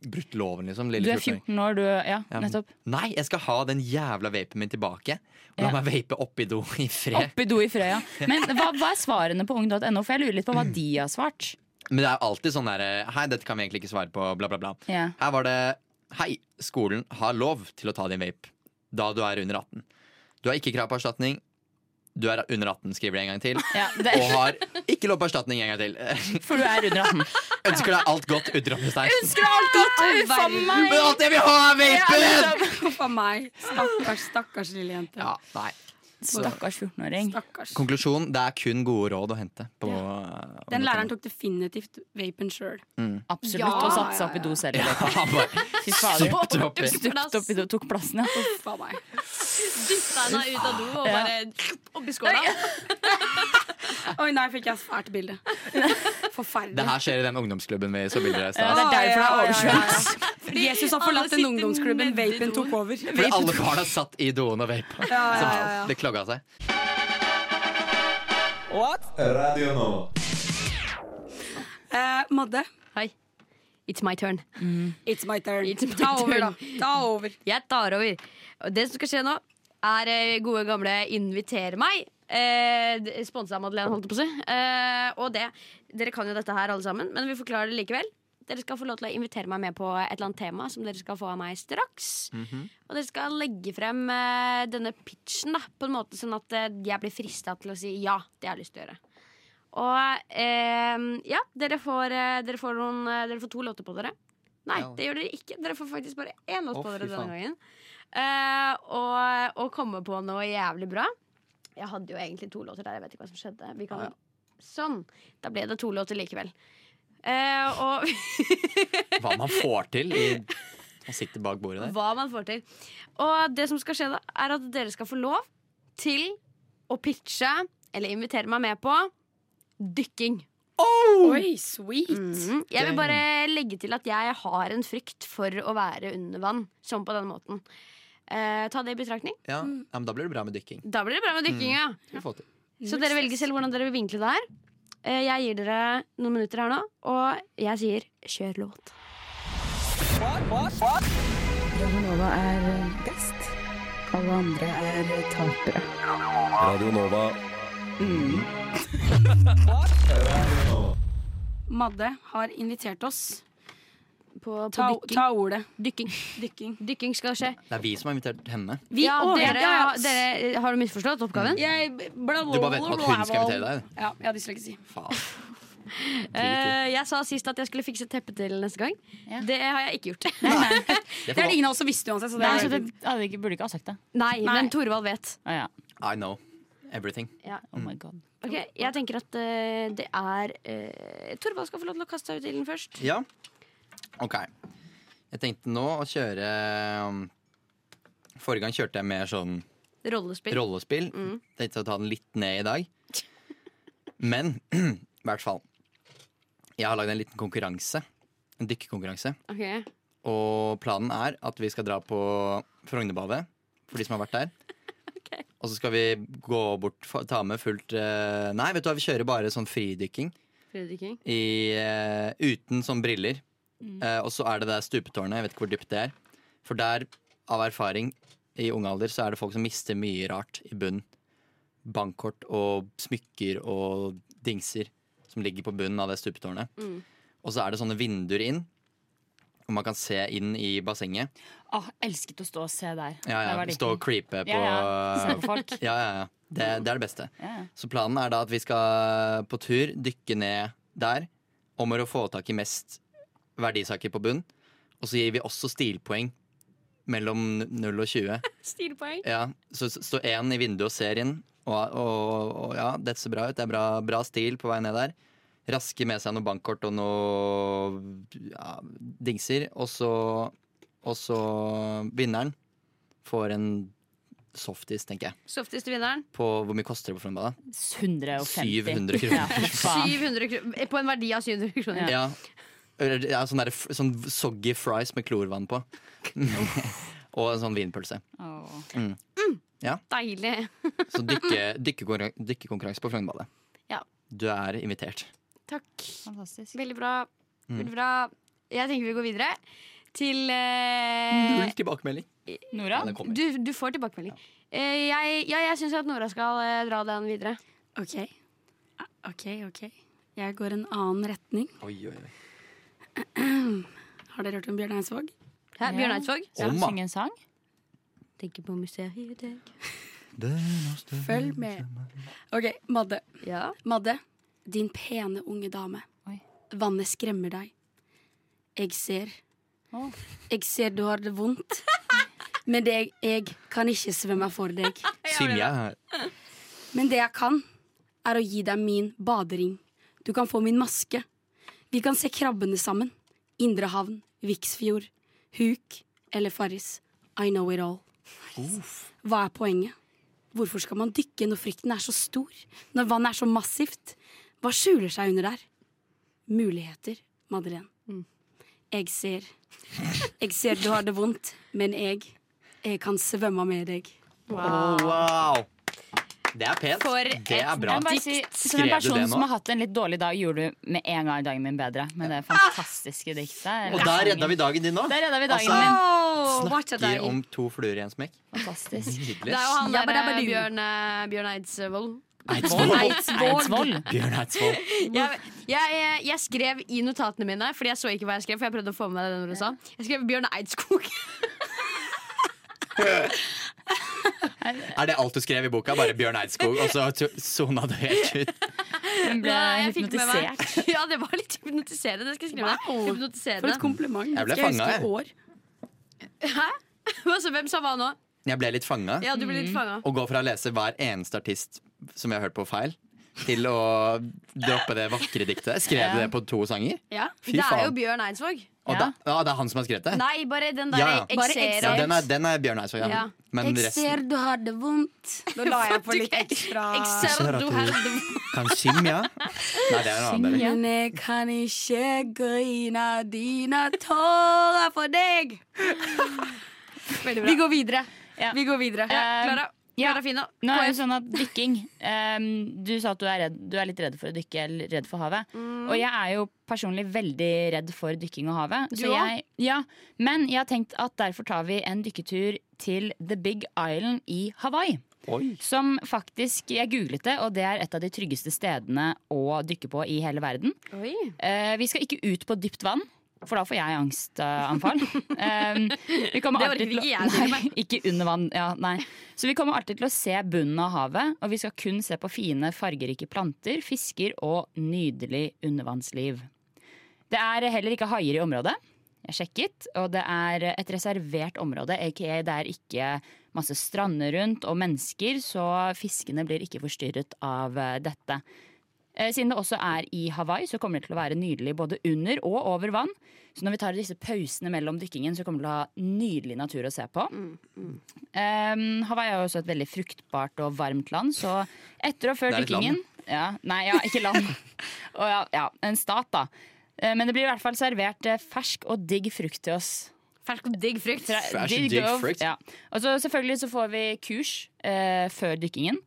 brutt loven, liksom. Du er 14-åring. 14 år, du. Ja, Ja. nettopp. Nei, jeg skal ha den jævla vapen min tilbake. La Ja. meg vape oppi do i fred. Oppi do i Frøya. Men hva, hva er svarene på ung.no? For jeg lurer litt på hva de har svart. Men det er alltid sånn derre Hei, dette kan vi egentlig ikke svare på, bla, bla, bla. Ja. Her var det Hei, skolen har lov til å ta din vape da du er under 18. Du har ikke krav på erstatning. Du er under 18, skriver de en gang til. Ja, det- Og har ikke lov på erstatning en gang til. For du er under 18. Ønsker deg alt godt, utropstegn. Ønsker deg alt godt! Uff a meg! Men alt jeg vil ha, er vapen! Huff a meg. Stakkars, stakkars lille jente. Ja, nei. Stakkars 14-åring. Konklusjon det er kun gode råd å hente. På, Den læreren tok definitivt vapen sjøl. Mm. Absolutt. Ja, Og satte seg opp i do selv. Ja, (laughs) Fy fader. Stupt opp i do, tok plassen, ja. Uff a meg. Dytta henne ut av do og Ja. bare oppi skåla. (laughs) Oi, nei, fikk jeg svært bilde. (laughs) Forferdelig. Det her skjer i den ungdomsklubben vi så bilder av i Ja, stad. det er derfor det er Ja, ja, ja, oversvømt. Jesus har forlatt den ungdomsklubben. Vapen tok over. Fordi alle barna satt i doen og vapa. Ja, ja, ja, ja. seg. What? Radio nå. Eh, Madde, Hei. It's my turn. it's my turn. It's my Ta over, da. Ta over. Jeg tar over. Det som skal skje nå, er eh, gode gamle Inviter meg. Eh, Sponsa av Madeleine, holdt jeg på å si. Eh, og det, dere kan jo dette her alle sammen, men vi forklarer det likevel. Dere skal få lov til å invitere meg med på et eller annet tema som dere skal få av meg straks. Og dere skal legge frem uh, denne pitchen da, på en måte sånn at uh, jeg blir frista til å si ja, det har jeg lyst til å gjøre. Og uh, ja, dere får, dere, får noen, dere får to låter på dere. Nei, Ja. det gjør dere ikke. Dere får faktisk bare én låt oh, på dere denne gangen. Og, og komme på noe jævlig bra. Jeg hadde jo egentlig to låter der. Jeg vet ikke hva som skjedde. Vi kan... Ja, Sånn. Da ble det to låter likevel. Eh, og (laughs) Hva man får til i å sitte bak bordet der. hva man får til. Og det som skal skje da, er at dere skal få lov til å pitche, eller invitere meg med på, dykking. Oi, sweet. Mhm. Jeg vil bare legge til at jeg har en frykt for å være under vann, sånn på den måten. Eh, ta det i betraktning. Ja, ja, men Da blir det bra med dykking. Da blir det bra med dykking, ja. Få til. Så dere velger selv hvordan dere vil vinkle det her. Eh, Jeg gir dere noen minutter her nå, og jeg sier kjør låt. Radio Nova er best. Alle andre er tapere. Radio Nova. Madde har invitert oss. På, på Ta, dykking. ta ordet. dykking. (laughs) Dykking. Dykking skal skje. Det er vi som har invitert henne. Vi, ja, dere, ja, ja. dere, har du misforstått oppgaven? Jeg, bla, Du bare vet at hun skal invitere deg. Ja, jeg hadde dysleksi. Faen. (laughs) Uh, jeg sa sist at jeg skulle fikse teppe til neste gang. Ja. Det har jeg ikke gjort. (laughs) Det Det er det ingen av oss som visste uansett. Så det Nei, så det ikke, burde ikke ha sagt det. Nei, Nei. men Torvald vet. Ah, ja. I know everything. Oh my god. Okay, Jeg tenker at uh, det er uh, Torvald skal få lov til å kaste seg ut i ilden først. Ja. OK. Jeg tenkte nå å kjøre um, Forrige gang kjørte jeg mer sånn Rollespill. rollespill. Mm. Tenkte å ta den litt ned i dag. (laughs) Men (clears throat) i hvert fall. Jeg har lagd en liten konkurranse. En dykkekonkurranse. Okay. Og planen er at vi skal dra på Frognerbadet, for de som har vært der. (laughs) Og så skal vi gå bort, ta med fullt eh, Nei, vet du hva, vi kjører bare sånn fridykking. Fridykking. I, uh, uten sånn briller. Eh, og så er det det stupetårnet. Jeg vet ikke hvor dypt det er. For der, av erfaring, i ung alder, så er det folk som mister mye rart i bunnen. Bankkort og smykker og dingser som ligger på bunnen av det stupetårnet. Mm. Og så er det sånne vinduer inn, og man kan se inn i bassenget. Ah, elsket å stå og se der. Ja, ja, Stå og creepe på Ja, ja. Se på folk. (laughs) Ja, ja, ja. Det, det er det beste. Ja. Så planen er da at vi skal på tur dykke ned der. Om å få tak i mest verdisaker på bunn. Og så gir vi også stilpoeng mellom 0 og 20. (laughs) Stilpoeng. Ja, så står én i vinduet og ser inn. Og, og, og ja, dette ser bra ut. Det er bra, bra stil på vei ned der. Raske med seg noe bankkort og noe ja, dingser. Og så, og så vinneren får en softis, tenker jeg. Softis til vinneren. På hvor mye koster det på Frognerbadet? 150. 700 kroner. (laughs) Ja, 700 kroner. På en verdi av 700 kroner. Ja. ja sånn, der, sånn soggy fries med klorvann på. (laughs) og en sånn vinpølse. Oh. Mm. Deilig. (laughs) Så dykke, (laughs) dykke på Frognerbadet. Ja. Du er invitert. Takk. Fantastisk. Veldig bra. Mm. Veldig bra. Jeg tenker vi går videre til Null tilbakemelding. Nora? Ja. Du, du får tilbakemelding. Uh, jeg, ja, jeg syns at Nora skal uh, dra den videre. OK. Ah, OK, OK. Jeg går en annen retning. Oi, oi, oi. (clears throat) Har dere hørt om Bjørn Eidsvåg? Hæ, Bjørn Eidsvåg? Ja. Om, da. Synge en sang? Tenker på mysteriet (laughs) deg. Følg med. OK, Madde. Ja. Madde, din pene unge dame. Vannet skremmer deg. Jeg ser. Jeg ser du har det vondt. (laughs) Men det jeg, jeg kan ikke svømme for deg. (laughs) Simja her. Men det jeg kan, er å gi deg min badering. Du kan få min maske. Vi kan se krabbene sammen. Indrehavn, Viksfjord, Huk eller Farris. I know it all. Hva er poenget? Hvorfor skal man dykke når frykten er så stor? Når vannet er så massivt? Hva skjuler seg under der? Muligheter, Madeleine. Jeg ser. Jeg ser du har det vondt, men jeg Jeg kan svømme med deg. Wow. wow. Det er pent. det er bra. Si, som en person som har hatt en litt dårlig dag, gjorde du med en gang dagen min bedre med det fantastiske diktet. Og der redda vi dagen din nå. Der redda vi dagen Altså, min. Snakker om to fluer i en smekk. Fantastisk. (laughs) Det er jo han der eh. Bjørn, eh, Bjørn Eidsvoll. Eidsvoll. Eidsvoll. Bjørn Eidsvoll. (laughs) Jeg, jeg, jeg skrev i notatene mine, Fordi jeg så ikke hva jeg skrev. For jeg prøvde å få med meg det når du sa Jeg skrev Bjørn Eidskog. (laughs) (laughs) Er det alt du skrev i boka? Bare Bjørn Eidskog, og så sona du helt ut? Hun ble Nei, hypnotisert. (laughs) Ja, det var litt hypnotiserende. Det skal jeg skrive. Wow. Hypnotiserende. For et kompliment. Jeg ble fanga, jeg. år. Hæ? (laughs) Altså, hvem sa hva nå? Jeg ble litt fanga. Ja, du ble litt fanga. Å gå fra å lese hver eneste artist som jeg har hørt på feil, til å droppe det vakre diktet. Skrev du Ja. det på to sanger? Ja, Fy Det er faen. jo Bjørn Eidsvåg. Og da, ja, det er han som har skrevet det? Nei, bare den der Ja, ja. jeg ser Ja, den, er, den er Bjørn Eidsvåg, ja. Ja. Men Jeg resten ser du har det vondt. (laughs) Nå la jeg på litt ekstra. Jeg ser du har det kan Simja. Nei, det er noe annet. Men jeg kan ikke grine dine tårer for deg. Veldig bra. Vi går videre. Ja. Vi går videre. Eh, Klara. Ja. Nå er det sånn at dykking um, Du sa at du er, redd, du er litt redd for å dykke eller redd for havet. Mm. Og jeg er jo personlig veldig redd for dykking og havet. Du så jeg, ja, men jeg har tenkt at derfor tar vi en dykketur til The Big Island i Hawaii. Oi. Som faktisk, Jeg googlet det, og det er et av de tryggeste stedene å dykke på i hele verden. Oi. Eh, vi skal ikke ut på dypt vann, for da får jeg angstanfall. (laughs) um, Det orker ikke jeg Nei, ikke under vann. Ja, nei. Så vi kommer alltid til å se bunnen av havet, og vi skal kun se på fine, fargerike planter, fisker og nydelig undervannsliv. Det er heller ikke haier i området. Jeg sjekket, og det er et reservert område. aka det er ikke masse strander rundt og mennesker, så fiskene blir ikke forstyrret av eh, dette. Eh, Siden det også er i Hawaii, så kommer det til å være nydelig både under og over vann. Så når vi tar disse pausene mellom dykkingen, så kommer det til å ha nydelig natur å se på. Um, Hawaii er jo også et veldig fruktbart og varmt land, så etter og før dykkingen ja, Nei, ja, ikke land. (laughs) og ja, ja, en stat, da. Eh, Men det blir i hvert fall servert eh, fersk og digg frukt til oss. Fersk og digg frukt. Fersk og digg digg frukt. Ja. Og så selvfølgelig så får vi kurs eh, før dykkingen.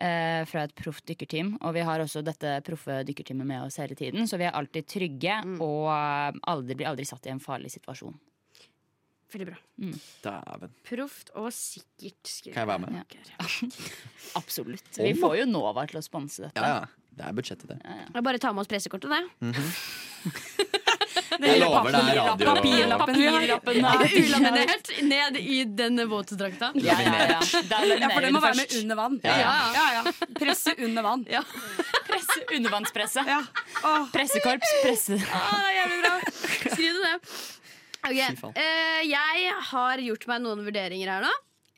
Eh, fra et proft dykkerteam. Og vi har også dette proffe dykkerteamet med oss hele tiden. Så vi er alltid trygge Mm. og eh, aldri, blir aldri satt i en farlig situasjon. Veldig bra. Dæven. Proft og sikkert. skriver Kan jeg være med? Ja. (laughs) Absolutt. Vi får jo Nova til å sponse dette. Ja, ja. Det er budsjettet, det. Jeg bare ta med oss pressekortet, det. Mm lover (laughs) det er radio. Papirlappen. Papirlappen. Ja. Ulaminert ned i den våtdrakta. Ja, ja, ja. For den det må være med under vann. Ja, ja. ja, ja. Presse under vann. Ja. Presse, undervannspresse. Ja. Pressekorps. Presse. Ah, det er jævlig bra. Skriv det ned. Ok, Fy eh, Jeg har gjort meg noen vurderinger her nå.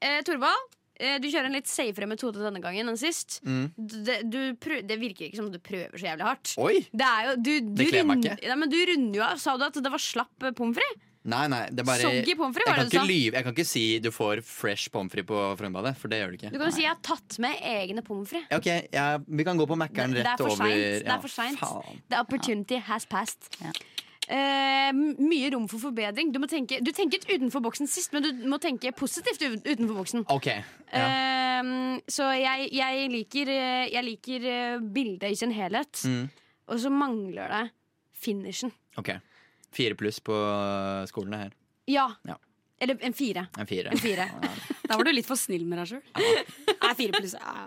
Uh, Torvald, eh, du kjører en litt safere metode denne gangen enn sist. Mm. Det, du prøv, det virker ikke som du prøver så jævlig hardt. Oi! Det, er jo, du, du, Det kler meg rund- ikke. Nei, men du runder jo av. Sa du at det var slapp eh, pommes frites? Nei, nei, det er bare Soggy pommes frites, jeg var kan det du sa? lyve. Jeg kan ikke si du får fresh pommes frites på Frømbadet, for det gjør du ikke. Du kan jo si jeg har tatt med egne pommes frites. Ok, ja, Vi kan gå på Mækkern er rett for over. Det er for seint. faen. The opportunity has passed. Ja. Eh, mye rom for forbedring. Du, må tenke, du tenket utenfor boksen sist, men du må tenke positivt utenfor boksen. Ok. Ja. Eh, så jeg, jeg liker, eh, jeg liker eh, bildet i sin helhet, Mm, og så mangler det finishen. ok. Fire pluss på skolene her. Ja. Ja. Eller en fire. En fire. En fire. (laughs) Da var du litt for snill med deg sjøl. Fire pluss. Ja.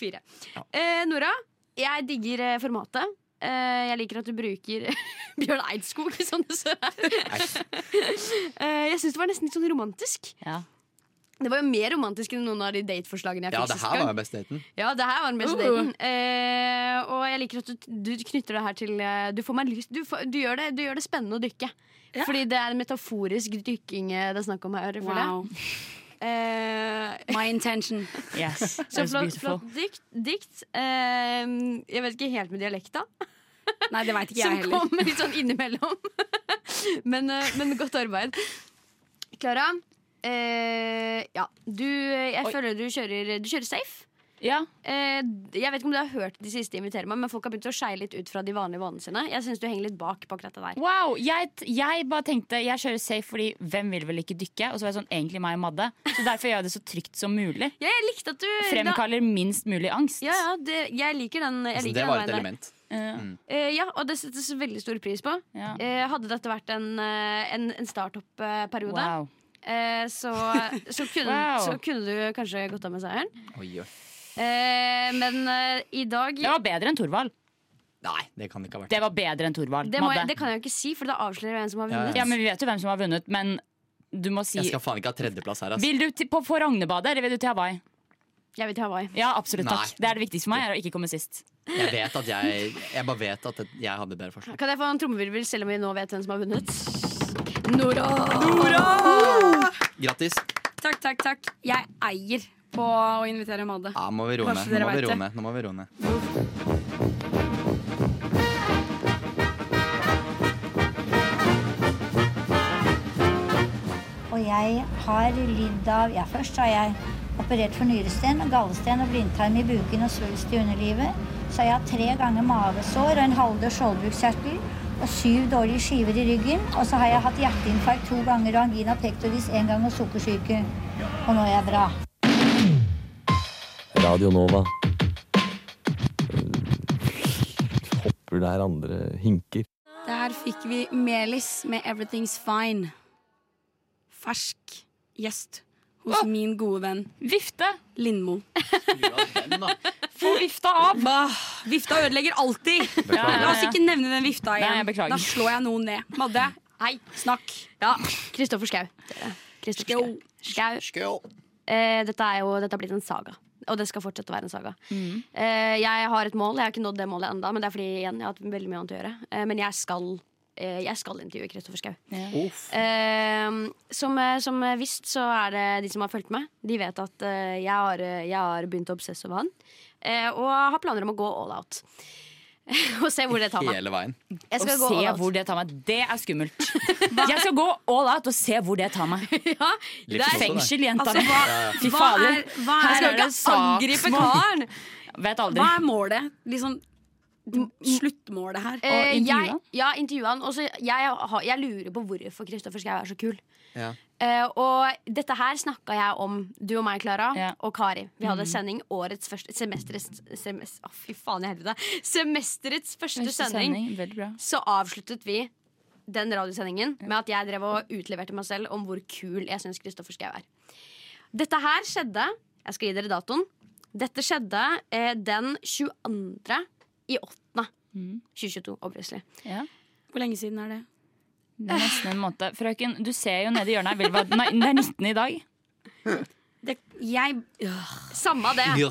fire. Ja. Eh, Nora, jeg digger eh, formatet. Eh, jeg liker at du bruker (laughs) Bjørn Eidskog her. Eh, jeg syns det var nesten litt sånn romantisk. Ja. Det var jo mer romantisk enn noen av de dateforslagene jeg Ja, det her var best beste daten. Ja, det her var den beste Uh. daten. Eh, og jeg liker at du, du knytter det her til Du får meg lyst Du, får, du, gjør, det, du gjør det spennende å dykke. Fordi det er en metaforisk dykking det er snakk om her. Wow. Eh, My intention. (laughs) Yes, så flott, beautiful. flott dikt. dikt. Uh, jeg vet ikke helt med dialekta. (laughs) Nei, det veit ikke Som jeg heller. kommer litt sånn innimellom. (laughs) men, uh, men godt arbeid. Klara, eh, ja, du, jeg Oi. føler du kjører, du kjører safe. Ja. Eh, jeg vet ikke om du har hørt de siste invitere meg, men folk har begynt å skeie litt ut fra de vanlige vanene sine. Jeg syns du henger litt bak på akkurat det der. Wow, jeg, jeg bare tenkte jeg kjører safe fordi hvem vil vel ikke dykke? Og så var jeg sånn, egentlig meg og Madde. Så derfor gjør jeg det så trygt som mulig. Ja, (laughs) jeg likte at du Fremkaller minst mulig angst. Ja, ja, det, jeg liker den. Jeg Altså, liker det var et der. element. uh, ja, og det settes veldig stor pris på. Ja. Uh, hadde dette vært en, eh, en, en startup-periode, Wow. eh, så, så, kunne, (laughs) Wow. så kunne du kanskje gått av med seieren. Oi, oi. Eh, men eh, i dag Det var bedre enn Thorvald. Nei, det kan det ikke ha vært. Det var bedre enn Thorvald. det, må jeg, Madde. det kan jeg jo ikke si, for det avslører hvem som har Ja, ja. vunnet. Ja, men Vi vet jo hvem som har vunnet, men du må si Jeg skal faen ikke ha tredjeplass her, ass. Vil du til, på, på eller vil du til Hawaii? Jeg vil til Hawaii. Ja, absolutt takk. Nei. Det er det viktigste for meg, er å ikke komme sist. Jeg vet at jeg Jeg bare vet at jeg hadde bedre forslag. Kan jeg få en trommevirvel selv om vi nå vet hvem som har vunnet? Nora! Grattis. Takk, takk, takk. Jeg eier på å invitere Madde. Ja, må vi roe ned. Nå må vi roe ned. Nå må vi roe ned. Og jeg har lidd av Ja, først har jeg operert for nyresten, gallesten og blindtarm i buken og svulst i underlivet. Så har jeg hatt tre ganger mavesår og en halvdød skjoldbruskkjertel og syv dårlige skiver i ryggen. Og så har jeg hatt hjerteinfarkt to ganger og angina pectoris én gang og sukkersyke. Og nå er jeg bra. Radio Nova. Hopper der andre hinker. Der fikk vi Melis med 'Everything's Fine'. Fersk gjest hos min gode venn Vifte! Lindmo. Få vifta av! Bah, vifta ødelegger alltid. Beklager. La oss ikke nevne den vifta Nei, igjen. jeg da slår jeg noen ned. Madde, Hei. snakk. Ja, Kristoffer Schau. Skau Kristoffer Schau. Schau. Eh, dette er jo dette har blitt en saga. Og det skal fortsette å være en saga. Mm. Eh, jeg har et mål. Jeg har ikke nådd det målet ennå, men det er fordi igjen, jeg har hatt veldig mye annet å gjøre. Eh, men jeg skal, eh, jeg skal intervjue Kristoffer Schau. Ja. Uh, som, som visst så er det de som har fulgt med, de vet at uh, jeg, har, jeg har begynt å obsesse over han. Uh, og har planer om å gå all out. (laughs) og se hvor det tar meg. Hele veien. Jeg skal og gå se all out. hvor det tar meg. Det er skummelt. (laughs) Jeg skal gå all out og se hvor det tar meg. (laughs) ja, Det er fengsel, jenta Altså, mi. hva. Fy hva fader. er, hva Her er, skal ikke angripe saksmål. karen. Vet aldri. hva er målet? Liksom sluttmålet her? Eh, intervjue jeg, han? ja, intervjue han. Og så jeg, har- jeg lurer på hvorfor Kristoffer Schau er så kul. Ja. Eh, og dette her snakka jeg om, du og meg, Klara, yeah. og Kari. Vi hadde Mhm. sending årets første Semesterets semest, oh, Fy faen i helvete. Semesterets første, Første sending. sending. Så avsluttet vi den radiosendingen med at jeg drev og utleverte meg selv om hvor kul jeg syns Kristoffer Schou er. Dette her skjedde Jeg skal gi dere datoen. Dette skjedde eh, den 22. i 8. Mm. 2022, obviously. Yeah. Hvor lenge siden er det? Det er nesten en måned. Frøken, du ser jo nede i hjørnet her. Nei, det er 19 i dag. det jeg Samme det. Ja.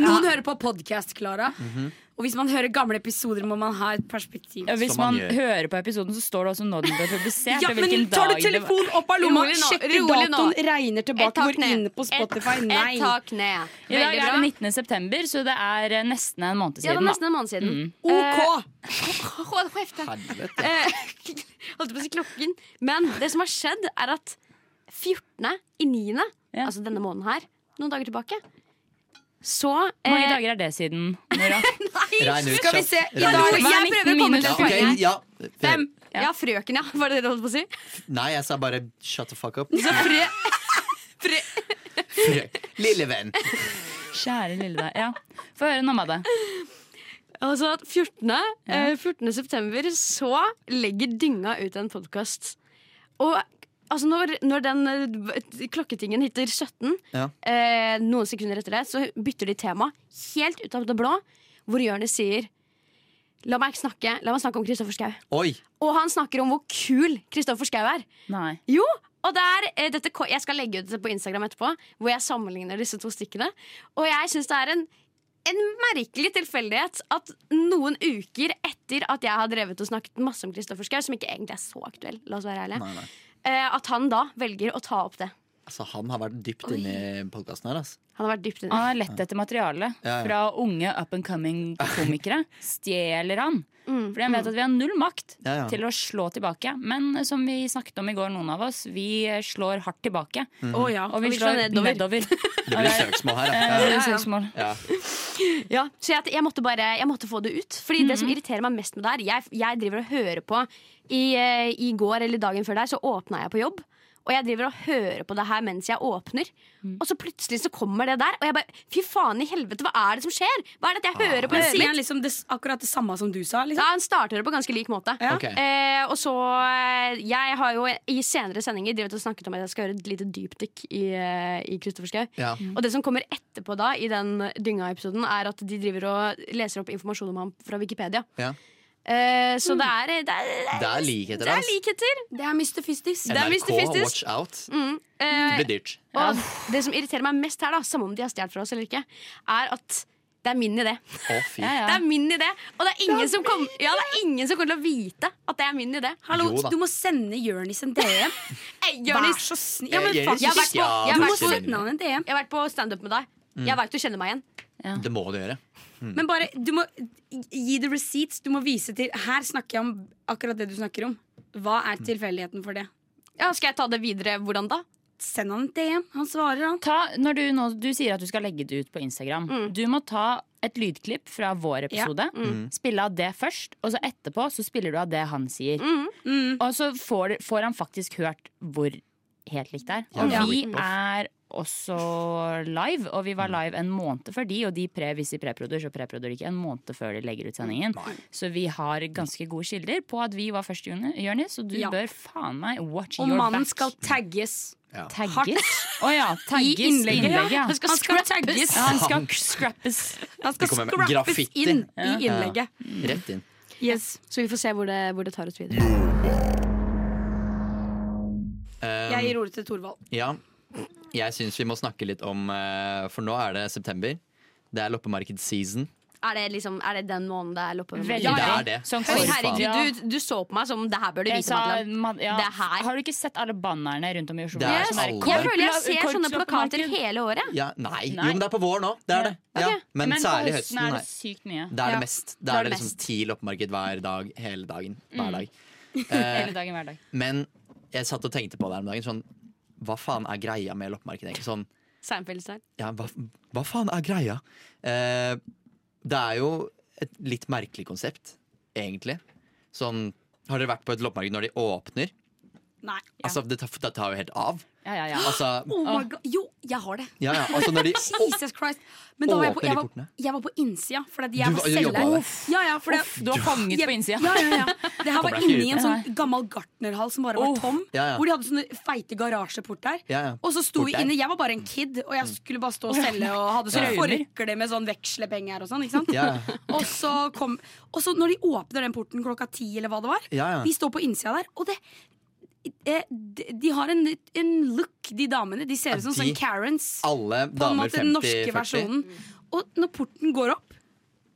Noen hører på podkast, Klara. Mhm. Og hvis man hører gamle episoder, må man ha et perspektiv. Ja, Hvis man man gjør. hører på episoden, så står det også når den ble publisert. (laughs) Ja, men tar du dag det var. telefonen opp av lomma, sjekker datoen, regner tilbake, går inn på Spotify? Et, Nei. et tak ned. I dag er det 19. september, så det er eh, nesten en måned siden. Ja, det er nesten en måned siden. Mm. OK! Hold kjeft. Helvete. Eh, (laughs) Holdt på å si klokken. Men det som har skjedd, er at 14. i 9., Ja. altså denne måneden her, noen dager tilbake, så Hvor mange eh, dager er det siden, Nora? (laughs) Regn ut Skal vi se, i dag- Jeg prøver å komme til Ja, et poeng ja. Fem. Ja, frøken, ja. Var det det du holdt på å si? Nei, jeg sa bare shut the fuck up. Så frø... (laughs) frø... Frø. Lille venn. Kjære lille deg. Ja. Få høre noe med det. Altså at 14. Ja. 14. september så legger Dynga ut en podkast. Og altså når, når den eh, klokketingen hitter 17, Ja. eh, noen sekunder etter det, så bytter de tema helt ut av det blå, hvor Jonis sier La meg snakke, la meg snakke om Kristoffer Schau. Og han snakker om hvor kul Kristoffer Schau er. Nei. Jo, og det er, eh, dette, Jeg skal legge ut det på Instagram etterpå, hvor jeg sammenligner disse to stykkene. Og jeg syns det er en, en merkelig tilfeldighet at noen uker etter at jeg har drevet og snakket masse om Kristoffer Schau, som ikke egentlig er så aktuell, la oss være ærlige, Nei, nei. At han da velger å ta opp det. Altså, han har vært dypt inne i podkasten her. Altså. Han har vært dypt Han har lett etter materiale Ja, ja. fra unge up and coming komikere. Stjeler han. Fordi han vet at vi har null makt Ja, ja. til å slå tilbake. Men som vi snakket om i går, noen av oss, vi slår hardt tilbake. Mm. Oh, ja, Og vi og vi slår nedover. nedover. (laughs) Det blir søksmål her. Ja. (laughs) det blir søksmål. Ja. Ja, så jeg, jeg måtte bare jeg måtte få det ut. Fordi det som irriterer meg mest med det her Jeg, jeg driver og hører på i, eh, I går eller dagen før der så åpna jeg på jobb. Og jeg driver og hører på det her mens jeg åpner. Og så plutselig så kommer det der. Og jeg bare Fy faen i helvete, hva er det som skjer? Hva er det at jeg hører på Men sier han liksom det, akkurat det samme som du sa? Liksom? Ja, Han starter det på ganske lik måte. Ja. Okay. Eh, og så eh, Jeg har jo i senere sendinger drevet og snakket om at jeg skal gjøre et lite dypdykk i, eh, i Kristoffer Schou. Ja. Og det som kommer etterpå da i den dynga-episoden, er at de driver og leser opp informasjon om ham fra Wikipedia. Ja. Eh, så det er, det er, Det er likheter. det er likheter. Det er Mr. Fistis. Det er NRK, Mr. Fistis. watch out. Mm. Det Eh, blir dyrt. og det som irriterer meg mest her, da samme om de har stjålet fra oss eller ikke, er at det er min idé. Å, fy. Ja, (laughs) ja. Det er min idé, og det er ingen, som, kom, ja, det er ingen som kommer til å vite at det er min idé. Hallo, Jo du må sende Jonis en DM. (laughs) Hey, Vær så snill. Ja, jeg har vært på, ja, jeg du har vært på, jeg på standup med deg. Jeg veit du kjenner meg igjen. Det må du gjøre. Men bare, du må gi the receipts. Du må vise til Her snakker jeg om akkurat det du snakker om. Hva er tilfeldigheten for det? Ja, Skal jeg ta det videre? Hvordan da? Send han en DM. Han svarer, han. Ta, når du, nå, du sier at du skal legge det ut på Instagram. Mm. Du må ta et lydklipp fra vår episode. Mm. Spille av det først, og så etterpå så spiller du av det han sier. Mm. Og så får, får han faktisk hørt hvor helt likt det er. Og Ja. vi er også live, og vi var live en måned før de, og de pre, hvis de preproduer, så preproduer de ikke en måned før de legger ut sendingen. Så vi har ganske gode kilder på at vi var først, Jonis, og du Ja. bør faen meg watch Og your mannen back. skal tagges. Ja. Tagges? Å ja, tagges i innlegget, innlegget. ja. Han skal Han skal tagges. Ja, han skal scrappes. Han skal scrappes inn i Ja. innlegget. Rett inn. Yes. Så vi får se hvor det, hvor det tar oss videre. Um, Jeg gir ordet til Thorvald. Ja, jeg syns vi må snakke litt om eh, For nå er det september. Det er loppemarkedsseason. Er det, liksom, er det den måneden det er loppemarked? Ja, det er det. Sånn herregud, du, du så på meg som det her bør du vite, Madeleine. Ja. Har du ikke sett alle bannerne rundt om i Oslo? Der Jeg føler jeg ser korps- sånne plakater hele året. Ja, nei. Nei. Jo, men det er på vår nå. Det er det. Ja. Ok. Men, Men på særlig høsten høsten. er det sykt mye. Det er det mest. Da er det liksom ti loppemarked hver dag hele dagen. Mm. Hver dag. Mm. (laughs) Hele dagen, hver dag. men jeg satt og tenkte på det her om dagen. Sånn, hva faen er greia med loppemarked? egentlig? Sånn, Seinfeld-style. ja, hva, hva faen er greia? Eh, det er jo et litt merkelig konsept, egentlig. Sånn, har dere vært på et loppemarked når de åpner? Nei. Altså, det, tar, det tar jo helt av. Ja, ja, ja. Altså, Oh my God. Jo, jeg har det. ja, ja, altså når de (laughs) Jesus Christ. Men da var jeg på, jeg var, jeg var på innsida. Fordi jeg Du var selger. Ja, ja, Du var fanget jeg- på innsida. Ja, ja, ja. Det her var inni en sånn gammel gartnerhall som bare var Oh. tom. Ja, ja. Hvor de hadde sånne feite garasjeport der. Ja, ja. Og så sto Port vi inne. Jeg var bare en kid, og jeg skulle bare stå og selge og hadde sånn Ja. forkle med sånn vekslepenger og sånn. ikke sant? Ja. (laughs) Og så kom Og så når de åpner den porten klokka ti, eller hva det var, Ja, ja. vi står på innsida der, og det de, de har en, en look, de damene. De ser ut som Ja, sånn Karens. Alle På en damer måte den 50-40. norske versjonen. Og når porten går opp,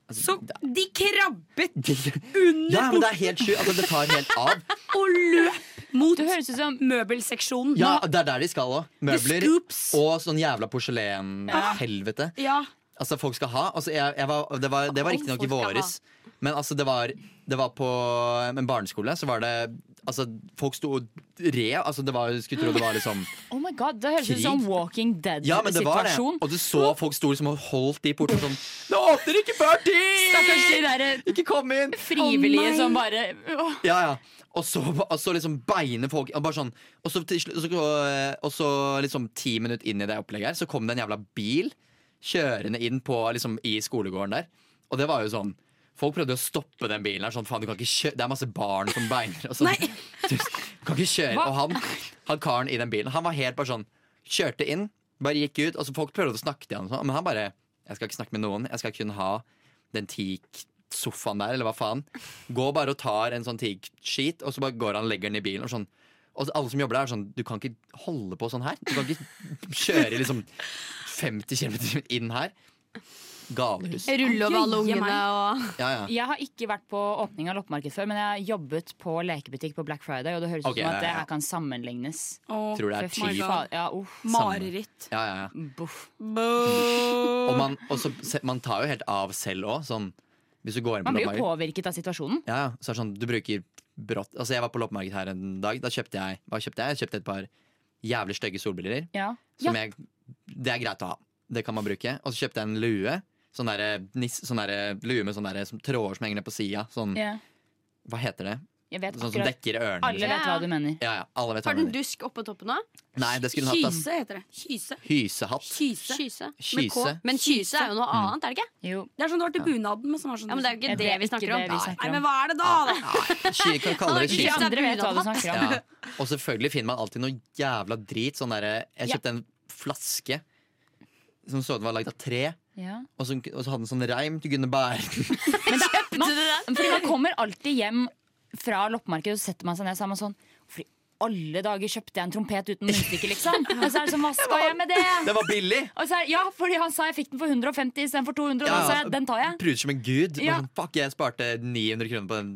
Altså, så de krabbet (laughs) Ja, under men det er helt sjukt. Altså, det tar helt av. (laughs) og løp mot Du høres ut som møbelseksjonen. Ja, det er der de skal òg. Møbler og sånn jævla porselen-helvete. ja. Altså, folk skal ha. Altså, jeg, jeg var, det var, det var riktignok i våres. Ha. Men altså, det var, det var på en barneskole. Så var det Altså, folk sto og rev. Altså, det var, skulle tro det var liksom Oh my god, Det høres ut som Walking Ja, men det var det. Dead-situasjon. Og du så folk sto liksom og holdt i portene sånn Det åpner ikke før ti! Stakkars de Ikke kom inn! frivillige oh som bare oh. Ja, ja. Og så, og så liksom beiner folk og bare sånn, og, så, og så liksom ti minutter inn i det opplegget her, så kom det en jævla bil kjørende inn på, liksom, i skolegården der. Og det var jo sånn Folk prøvde å stoppe den bilen her. Sånn, faen, du kan ikke kjøre Det er masse barn som beiner. Og sånn. Du kan ikke kjøre. Hva? Og han, han karen i den bilen, han var helt bare sånn Kjørte inn, bare gikk ut. Og så folk prøvde å snakke til han, sånn, men han bare Jeg skal ikke snakke med noen. Jeg skal kun ha den sofaen der, eller hva faen. Gå bare og tar en sånn teak-sheet, og så bare går han og legger den i bilen. Og sånn Og alle som jobber der, er sånn Du kan ikke holde på sånn her. Du kan ikke kjøre liksom 50 km inn her. Galehus. Rulle over alle ungene og Ja, ja. Jeg har ikke vært på åpning av loppemarked før, men jeg har jobbet på lekebutikk på Black Friday, og det høres Ok, ut som ja, at det her kan sammenlignes. Oh, Tror det er ti. Ja, uff. Mareritt. Ja, ja, ja. Boff. Og man, også, man tar jo helt av selv òg. Sånn, hvis du går inn på Man blir jo påvirket av situasjonen. Ja, ja. så er det sånn, du bruker brått Altså Jeg var på loppemarked her en dag. Da kjøpte jeg Hva kjøpte jeg? Jeg kjøpte et par jævlig stygge solbriller. Ja. Som jeg, det er greit å ha. Det kan man bruke. Og så kjøpte jeg en lue. Sånn der, sånn der lue med sånne der, som tråder som henger ned på sida. Sånn, yeah. hva heter det? Jeg vet Sånn som dekker ørene. Alle liksom. vet hva du mener. Ja, ja, alle vet hva Har den dusk oppå toppen òg? Nei, det skulle hatt. Kyse heter det. Kyse. Hysehatt. Kyse. Kyse. Kyse. Men kyse er jo noe Mm. annet, er det ikke? Jo. Det er sånn du har til bunaden. Men som har sånn Ja, men det er jo ikke det vi snakker om. Nei, men hva er det da? da? Sky, kan kalle det kyse. andre vet hva du snakker om. Ja. Og selvfølgelig finner man alltid noe jævla drit. Sånn derre Jeg kjøpte en flaske som så ut var lagd av tre. Ja. Og så, og så hadde han sånn reim (laughs) du kunne bære den. Man, fordi man kommer alltid hjem fra loppemarkedet og så setter man seg ned sammen sånn For i alle dager kjøpte jeg en trompet uten munnstykke, liksom. (laughs) Og så er det sånn, hva skal jeg med det? Det var billig! Og så er, ja, fordi han sa jeg fikk den for 150 istedenfor 200, og da sa jeg den tar jeg. Pruter som en gud. Ja. Sånn, fuck, jeg sparte 900 kroner på den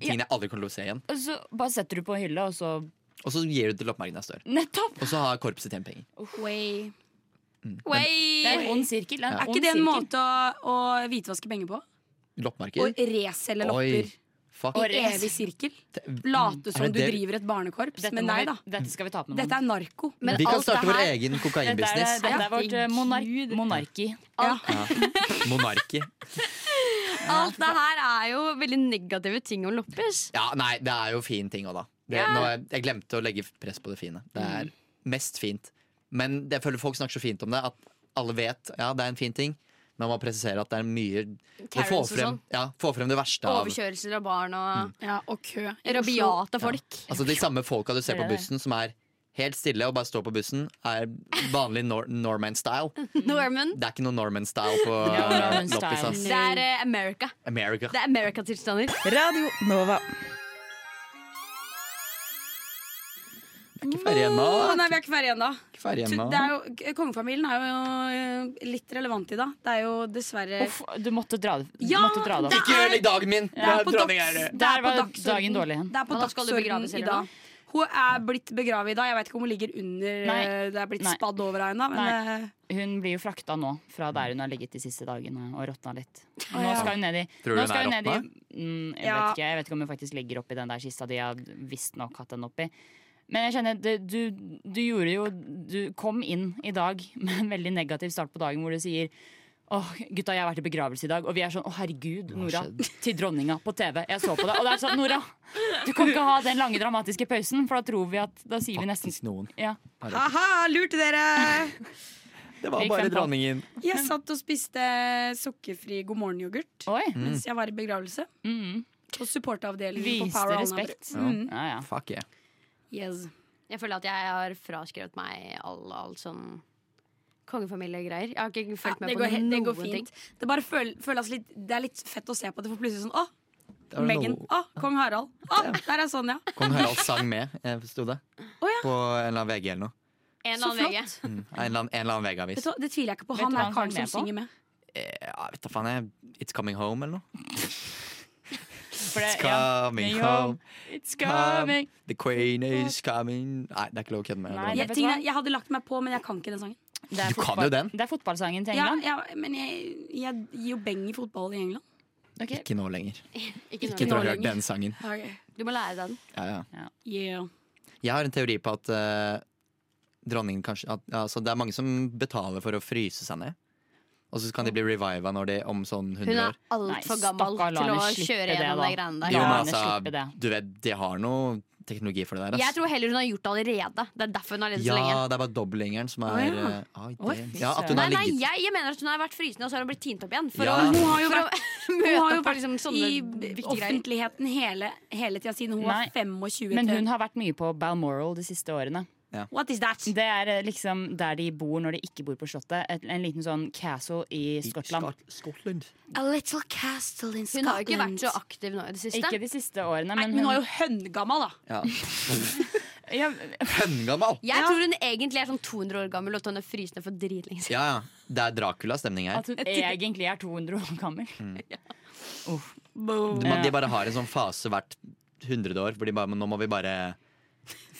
tingen jeg aldri kommer til å se igjen. Og så bare setter du på hylla, og så Og så gir du til loppemarkedet neste år. Nettopp! Og så har korpset tjent penger. Way. Mm. Det er en ond sirkel. er ja. Er ikke det en måte å, å hvitvaske penger på? Loppemarked? Å reselge lopper Fuck. i evig sirkel? Late som du driver et barnekorps. Dette Men nei da. Dette skal vi ta med. Dette er narko. Vi kan starte vår egen Dette er, kokainbusiness. dette er vårt eh, monar monarki. Ja. (laughs) Monarki. Alt det her er jo veldig negative ting om loppers. Ja, nei, det er jo fin ting òg, da. Det, Ja. nå, jeg, jeg glemte å legge press på det fine. Det er mest fint. Men jeg føler folk snakker så fint om det at alle vet ja, det er en fin ting. Men man må presisere at det er mye Det få frem, sånn. ja, få frem det verste av Overkjørelser av barn og Ja, og kø. rabiate folk. Altså De samme folka du ser på bussen som er helt stille og bare står på bussen, er vanlig nor Norman-style. (laughs) Norman. Det er ikke noe Norman-style på (laughs) Ja, Norman loppis. Det er uh, America. America. Det er America-tilstander. Radio Nova. Ikke ferdig ennå. Å, nei, vi er ikke ferdig ennå. Ikke ferdig er Kongefamilien er jo eh, litt relevant i dag. Det er jo dessverre Uff, du måtte dra det du Ja, måtte dra det opp. det Ikke ødelegg dagen min! Det er på dags- er det. er Der var dagen dårlig. Det er på dagsorden i dag. Hun er blitt begravet i dag. Jeg vet ikke om hun ligger under Nei. eh, Det er blitt Nei. spadd over henne. Men Nei. eh, Hun blir jo frakta nå fra der hun har ligget de siste dagene og råtna litt. Nå skal hun ned i Tror du nå hun skal er råtna? mm, jeg, Ja. vet ikke, jeg vet ikke om hun faktisk ligger oppi den der kista de har visstnok hatt den oppi. Men jeg kjenner, det, du, du gjorde jo Du kom inn i dag (laughs) med en veldig negativ start på dagen hvor du sier Åh, gutta, jeg har vært i begravelse i dag, og vi er sånn Å, herregud, Nora. (laughs) Til dronninga på TV. Jeg så på det. Og det er sånn, Nora, du kan ikke ha den lange dramatiske pausen, for da tror vi at Da sier vi nesten Faktisk noen. Ja. ha-ha, lurte dere! (laughs) Det var bare dronningen. Jeg satt og spiste sukkerfri God morgen-yoghurt Oi. mens jeg var i begravelse. Mm. På supporteravdelingen på Viste Power respekt. Mm. Ja, ja. Fuck yeah. Yes. Jeg føler at jeg har fraskrevet meg all, all sånn kongefamiliegreier. Jeg har ikke Ja, med på går, noen det går ting. Det bare føl, føles litt Det er litt fett å se på det, får plutselig sånn Å, Meghan. Å, kong Harald. Å, der er Sonja. Kong Harald sang med, sto det. Oh, ja. På en eller annen VG eller noe. En eller annen VG. Mm. En eller annen, en eller annen VG-avis. Det, Det tviler jeg ikke på. Han er karen som synger med. Eh, Ja, vet da faen jeg. It's coming home, eller noe? It's coming Ja. home. It's coming. The queen is coming Nei, det er ikke lov å kødde med. Nei. Jeg, tingene, jeg hadde lagt meg på, men jeg kan ikke den sangen. Det Du kan jo den. Det er fotballsangen til England. ja, men jeg, jeg gir jo beng i fotball i England. Okay. Ikke nå lenger. (laughs) Ikke etter å ha hørt den sangen. Okay. Du må lære deg den. Ja, ja. Yeah. Jeg har en teori på at uh, dronningen kanskje at, altså, Det er mange som betaler for å fryse seg ned. Og så kan de bli reviva når de om sånn 100 Hun er år. altfor gammel til å kjøre gjennom de greiene der. Jo, men altså, du vet, de har noe teknologi for det der. Jeg tror heller hun har gjort det allerede. Det er derfor hun har levd så lenge. Ja, det er bare dobbeltgjengeren som er oh, ja. uh, fy ja, At hun Nei, nei, jeg, jeg mener at hun har vært frysende, og så har hun blitt tint opp igjen. For Ja. å, Hun har jo vært, (laughs) hun har jo vært liksom i offentligheten hele, hele tida siden hun Nei, var 25. Men hun har vært mye på Balmoral de siste årene. Ja. What is that? Det er eh, liksom der de bor når de ikke bor på Slottet. Et, en liten sånn castle i Skottland. Scotland. A little castle in Scotland. Hun har ikke vært så aktiv nå i det siste. Ikke de siste årene, Nei, men hun var jo høngammal, da. Ja. (laughs) ja, Høngammal! Jeg tror hun egentlig er sånn 200 år gammel og at hun er frysende for dritlenge siden. Ja, ja. Det er Dracula-stemning her. At hun egentlig er 200 år gammel. (laughs) Uff. De, de bare har en sånn fase hvert hundrede år, hvor de bare, nå må vi bare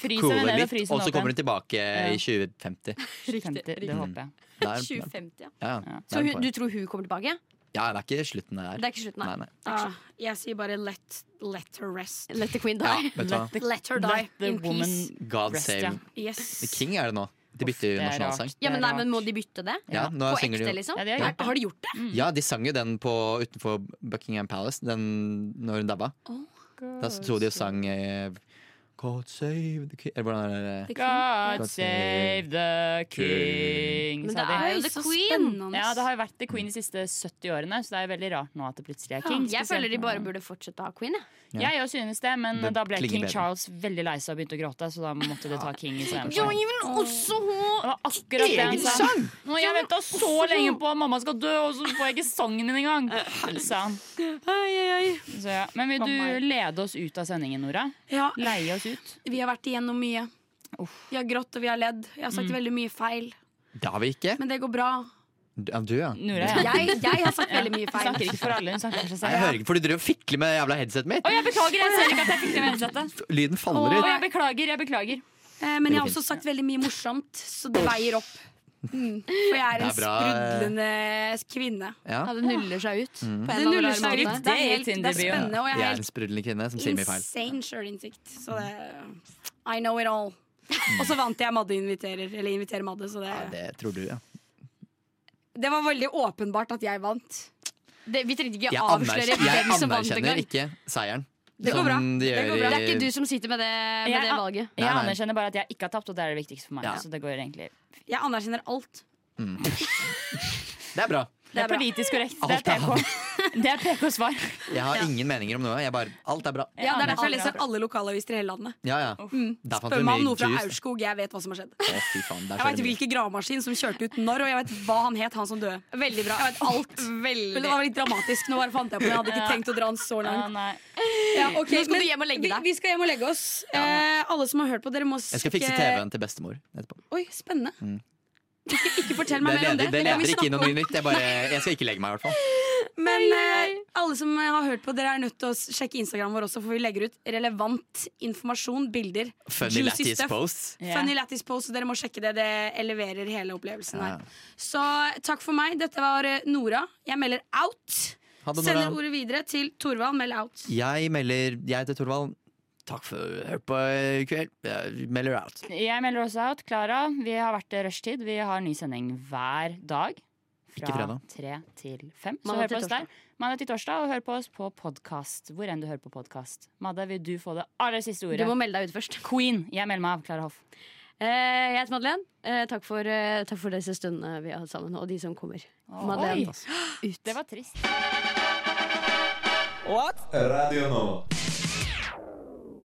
Frys coole henne ned og litt. Og så kommer hun tilbake Ja. i 2050. Riktig. det håper jeg. Er- 2050, ja. Ja, ja. Så hun, du tror hun kommer tilbake? ja, det er ikke slutten det er. Det er ikke slutten, nei. nei. Ah, jeg sier bare let, let her rest. Let the queen die. Ja, let, the. Let her die Let in peace. God Rest, save ja. Yes. The King er det nå. De bytter er nasjonalsang. Ja, men, nei, men Må de bytte det? Ja, nå På ekte, de liksom? Ja, de har gjort det. Har de gjort det? Ja, de sang jo den på, utenfor Buckingham Palace den, når hun dabba. Da sto de og sang eh, God save the king Eller hvordan er det? God save the king, Men det er jo the queen! Ja, det har jo vært the queen de siste 70 årene, så det er jo veldig rart nå at det plutselig er king. Jeg føler de bare burde fortsette å ha queen. Jeg. Ja. Jeg òg synes det, men Det da ble klinger king bedre. Charles veldig lei seg og begynte å gråte, så da måtte de ta king i stedet. Ja, men også Det var akkurat det han Egen sa. sang! Nå, jeg venta så lenge på at mamma skal dø, og så får jeg ikke sangen din engang! Sa han. Så, ja. Men vil du lede oss ut av sendingen, Nora? Ja, Leie oss ut? vi har vært igjennom mye. Vi har grått og vi har ledd. Jeg har sagt Mm. veldig mye feil, Det har vi ikke. men det går bra. Ja, du, ja. Nora, ja. Jeg, jeg har sagt (laughs) veldig mye Hun feil. snakker ikke for alle, hun snakker for seg Jeg hører ikke, for du driver og fikler med jævla headsetet mitt. Å, jeg beklager, jeg ser ikke at jeg fikler med headsetet. Lyden faller ut. jeg beklager, jeg beklager. Eh, Men jeg har også sagt veldig mye morsomt, så det veier opp. Mm. For jeg er en er bra. sprudlende kvinne. Ja. Ja, det nuller seg ut. Mm. På en Det nuller seg ut. Det er, helt, det er spennende, og jeg Jeg er er en helt sprudlende kvinne som sier mye feil. insane sjølinnsikt. Så det I know it all. Og så vant jeg Madde inviterer, eller inviterer Madde, så det Ja, det tror du, ja. Det var veldig åpenbart at jeg vant. Det, vi trengte ikke Jeg, avsløre jeg hvem som vant anerkjenner ikke seieren. Det går bra. de Det går bra. Det er ikke du som sitter med det, med Jeg, det valget. jeg Nei, nei. anerkjenner bare at jeg ikke har tapt, og det er det viktigste for meg. Ja. Så det går egentlig Jeg anerkjenner alt. (laughs) Det er bra. Det er politisk korrekt. Det er PK. (laughs) Det er PK-svar. Jeg har ingen meninger om noe. Jeg bare, alt er bra. Ja, Det er derfor jeg leser er alle lokalaviser i hele landet. Ja, ja. Mm. Spør du meg om noe fra. Aurskog, jeg vet hva som har skjedd. Å, fy faen. Der Jeg vet det hvilken gravemaskin som kjørte ut når, og jeg vet hva han het, han som døde. Veldig bra. Jeg vet alt. (laughs) Veldig. Men det var litt dramatisk. Nå bare fant jeg på Jeg hadde ikke Ja. tenkt å dra han så langt. Ja, okay. Nå skal du hjem og legge deg. vi skal hjem og legge oss. Eh, alle som har hørt på, dere må Jeg skal fikse TV-en til bestemor etterpå. Oi, spennende. Mm. Ikke, (laughs) ikke fortell meg mer om det. det leder ikke inn noe nytt. Jeg, bare, jeg skal ikke legge meg, i hvert fall. Men eh, alle som har hørt på, dere er nødt til å sjekke Instagram vår også, for vi legger ut relevant informasjon, bilder. Funny Lattis posts. Ja. Funny Lattis post, og dere må sjekke det. Det eleverer hele opplevelsen Ja. her. Så takk for meg. Dette var eh, Nora. Jeg melder out. Sender Nora. ordet videre til Torvald. Meld out. Jeg melder Jeg heter Torvald. Takk for at du hørte på i kveld. Jeg melder out. Jeg melder også out. Klara, vi har vært i rushtid. Vi har ny sending hver dag. Ikke Fra fredag. tre til fem. Så Mandag hør på oss der. Mandag til torsdag, og hør på oss på podkast. Hvor enn du hører på podkast. Madde, vil du få det aller siste ordet? Du må melde deg ut først. Queen. Jeg melder meg av. Klara Hoff. Eh, jeg heter Madeleine. Eh, takk, for, eh, takk for disse stundene vi har hatt sammen, og de som kommer. Madeleine. (gasps) ut. Det var trist. What? Radio Nova.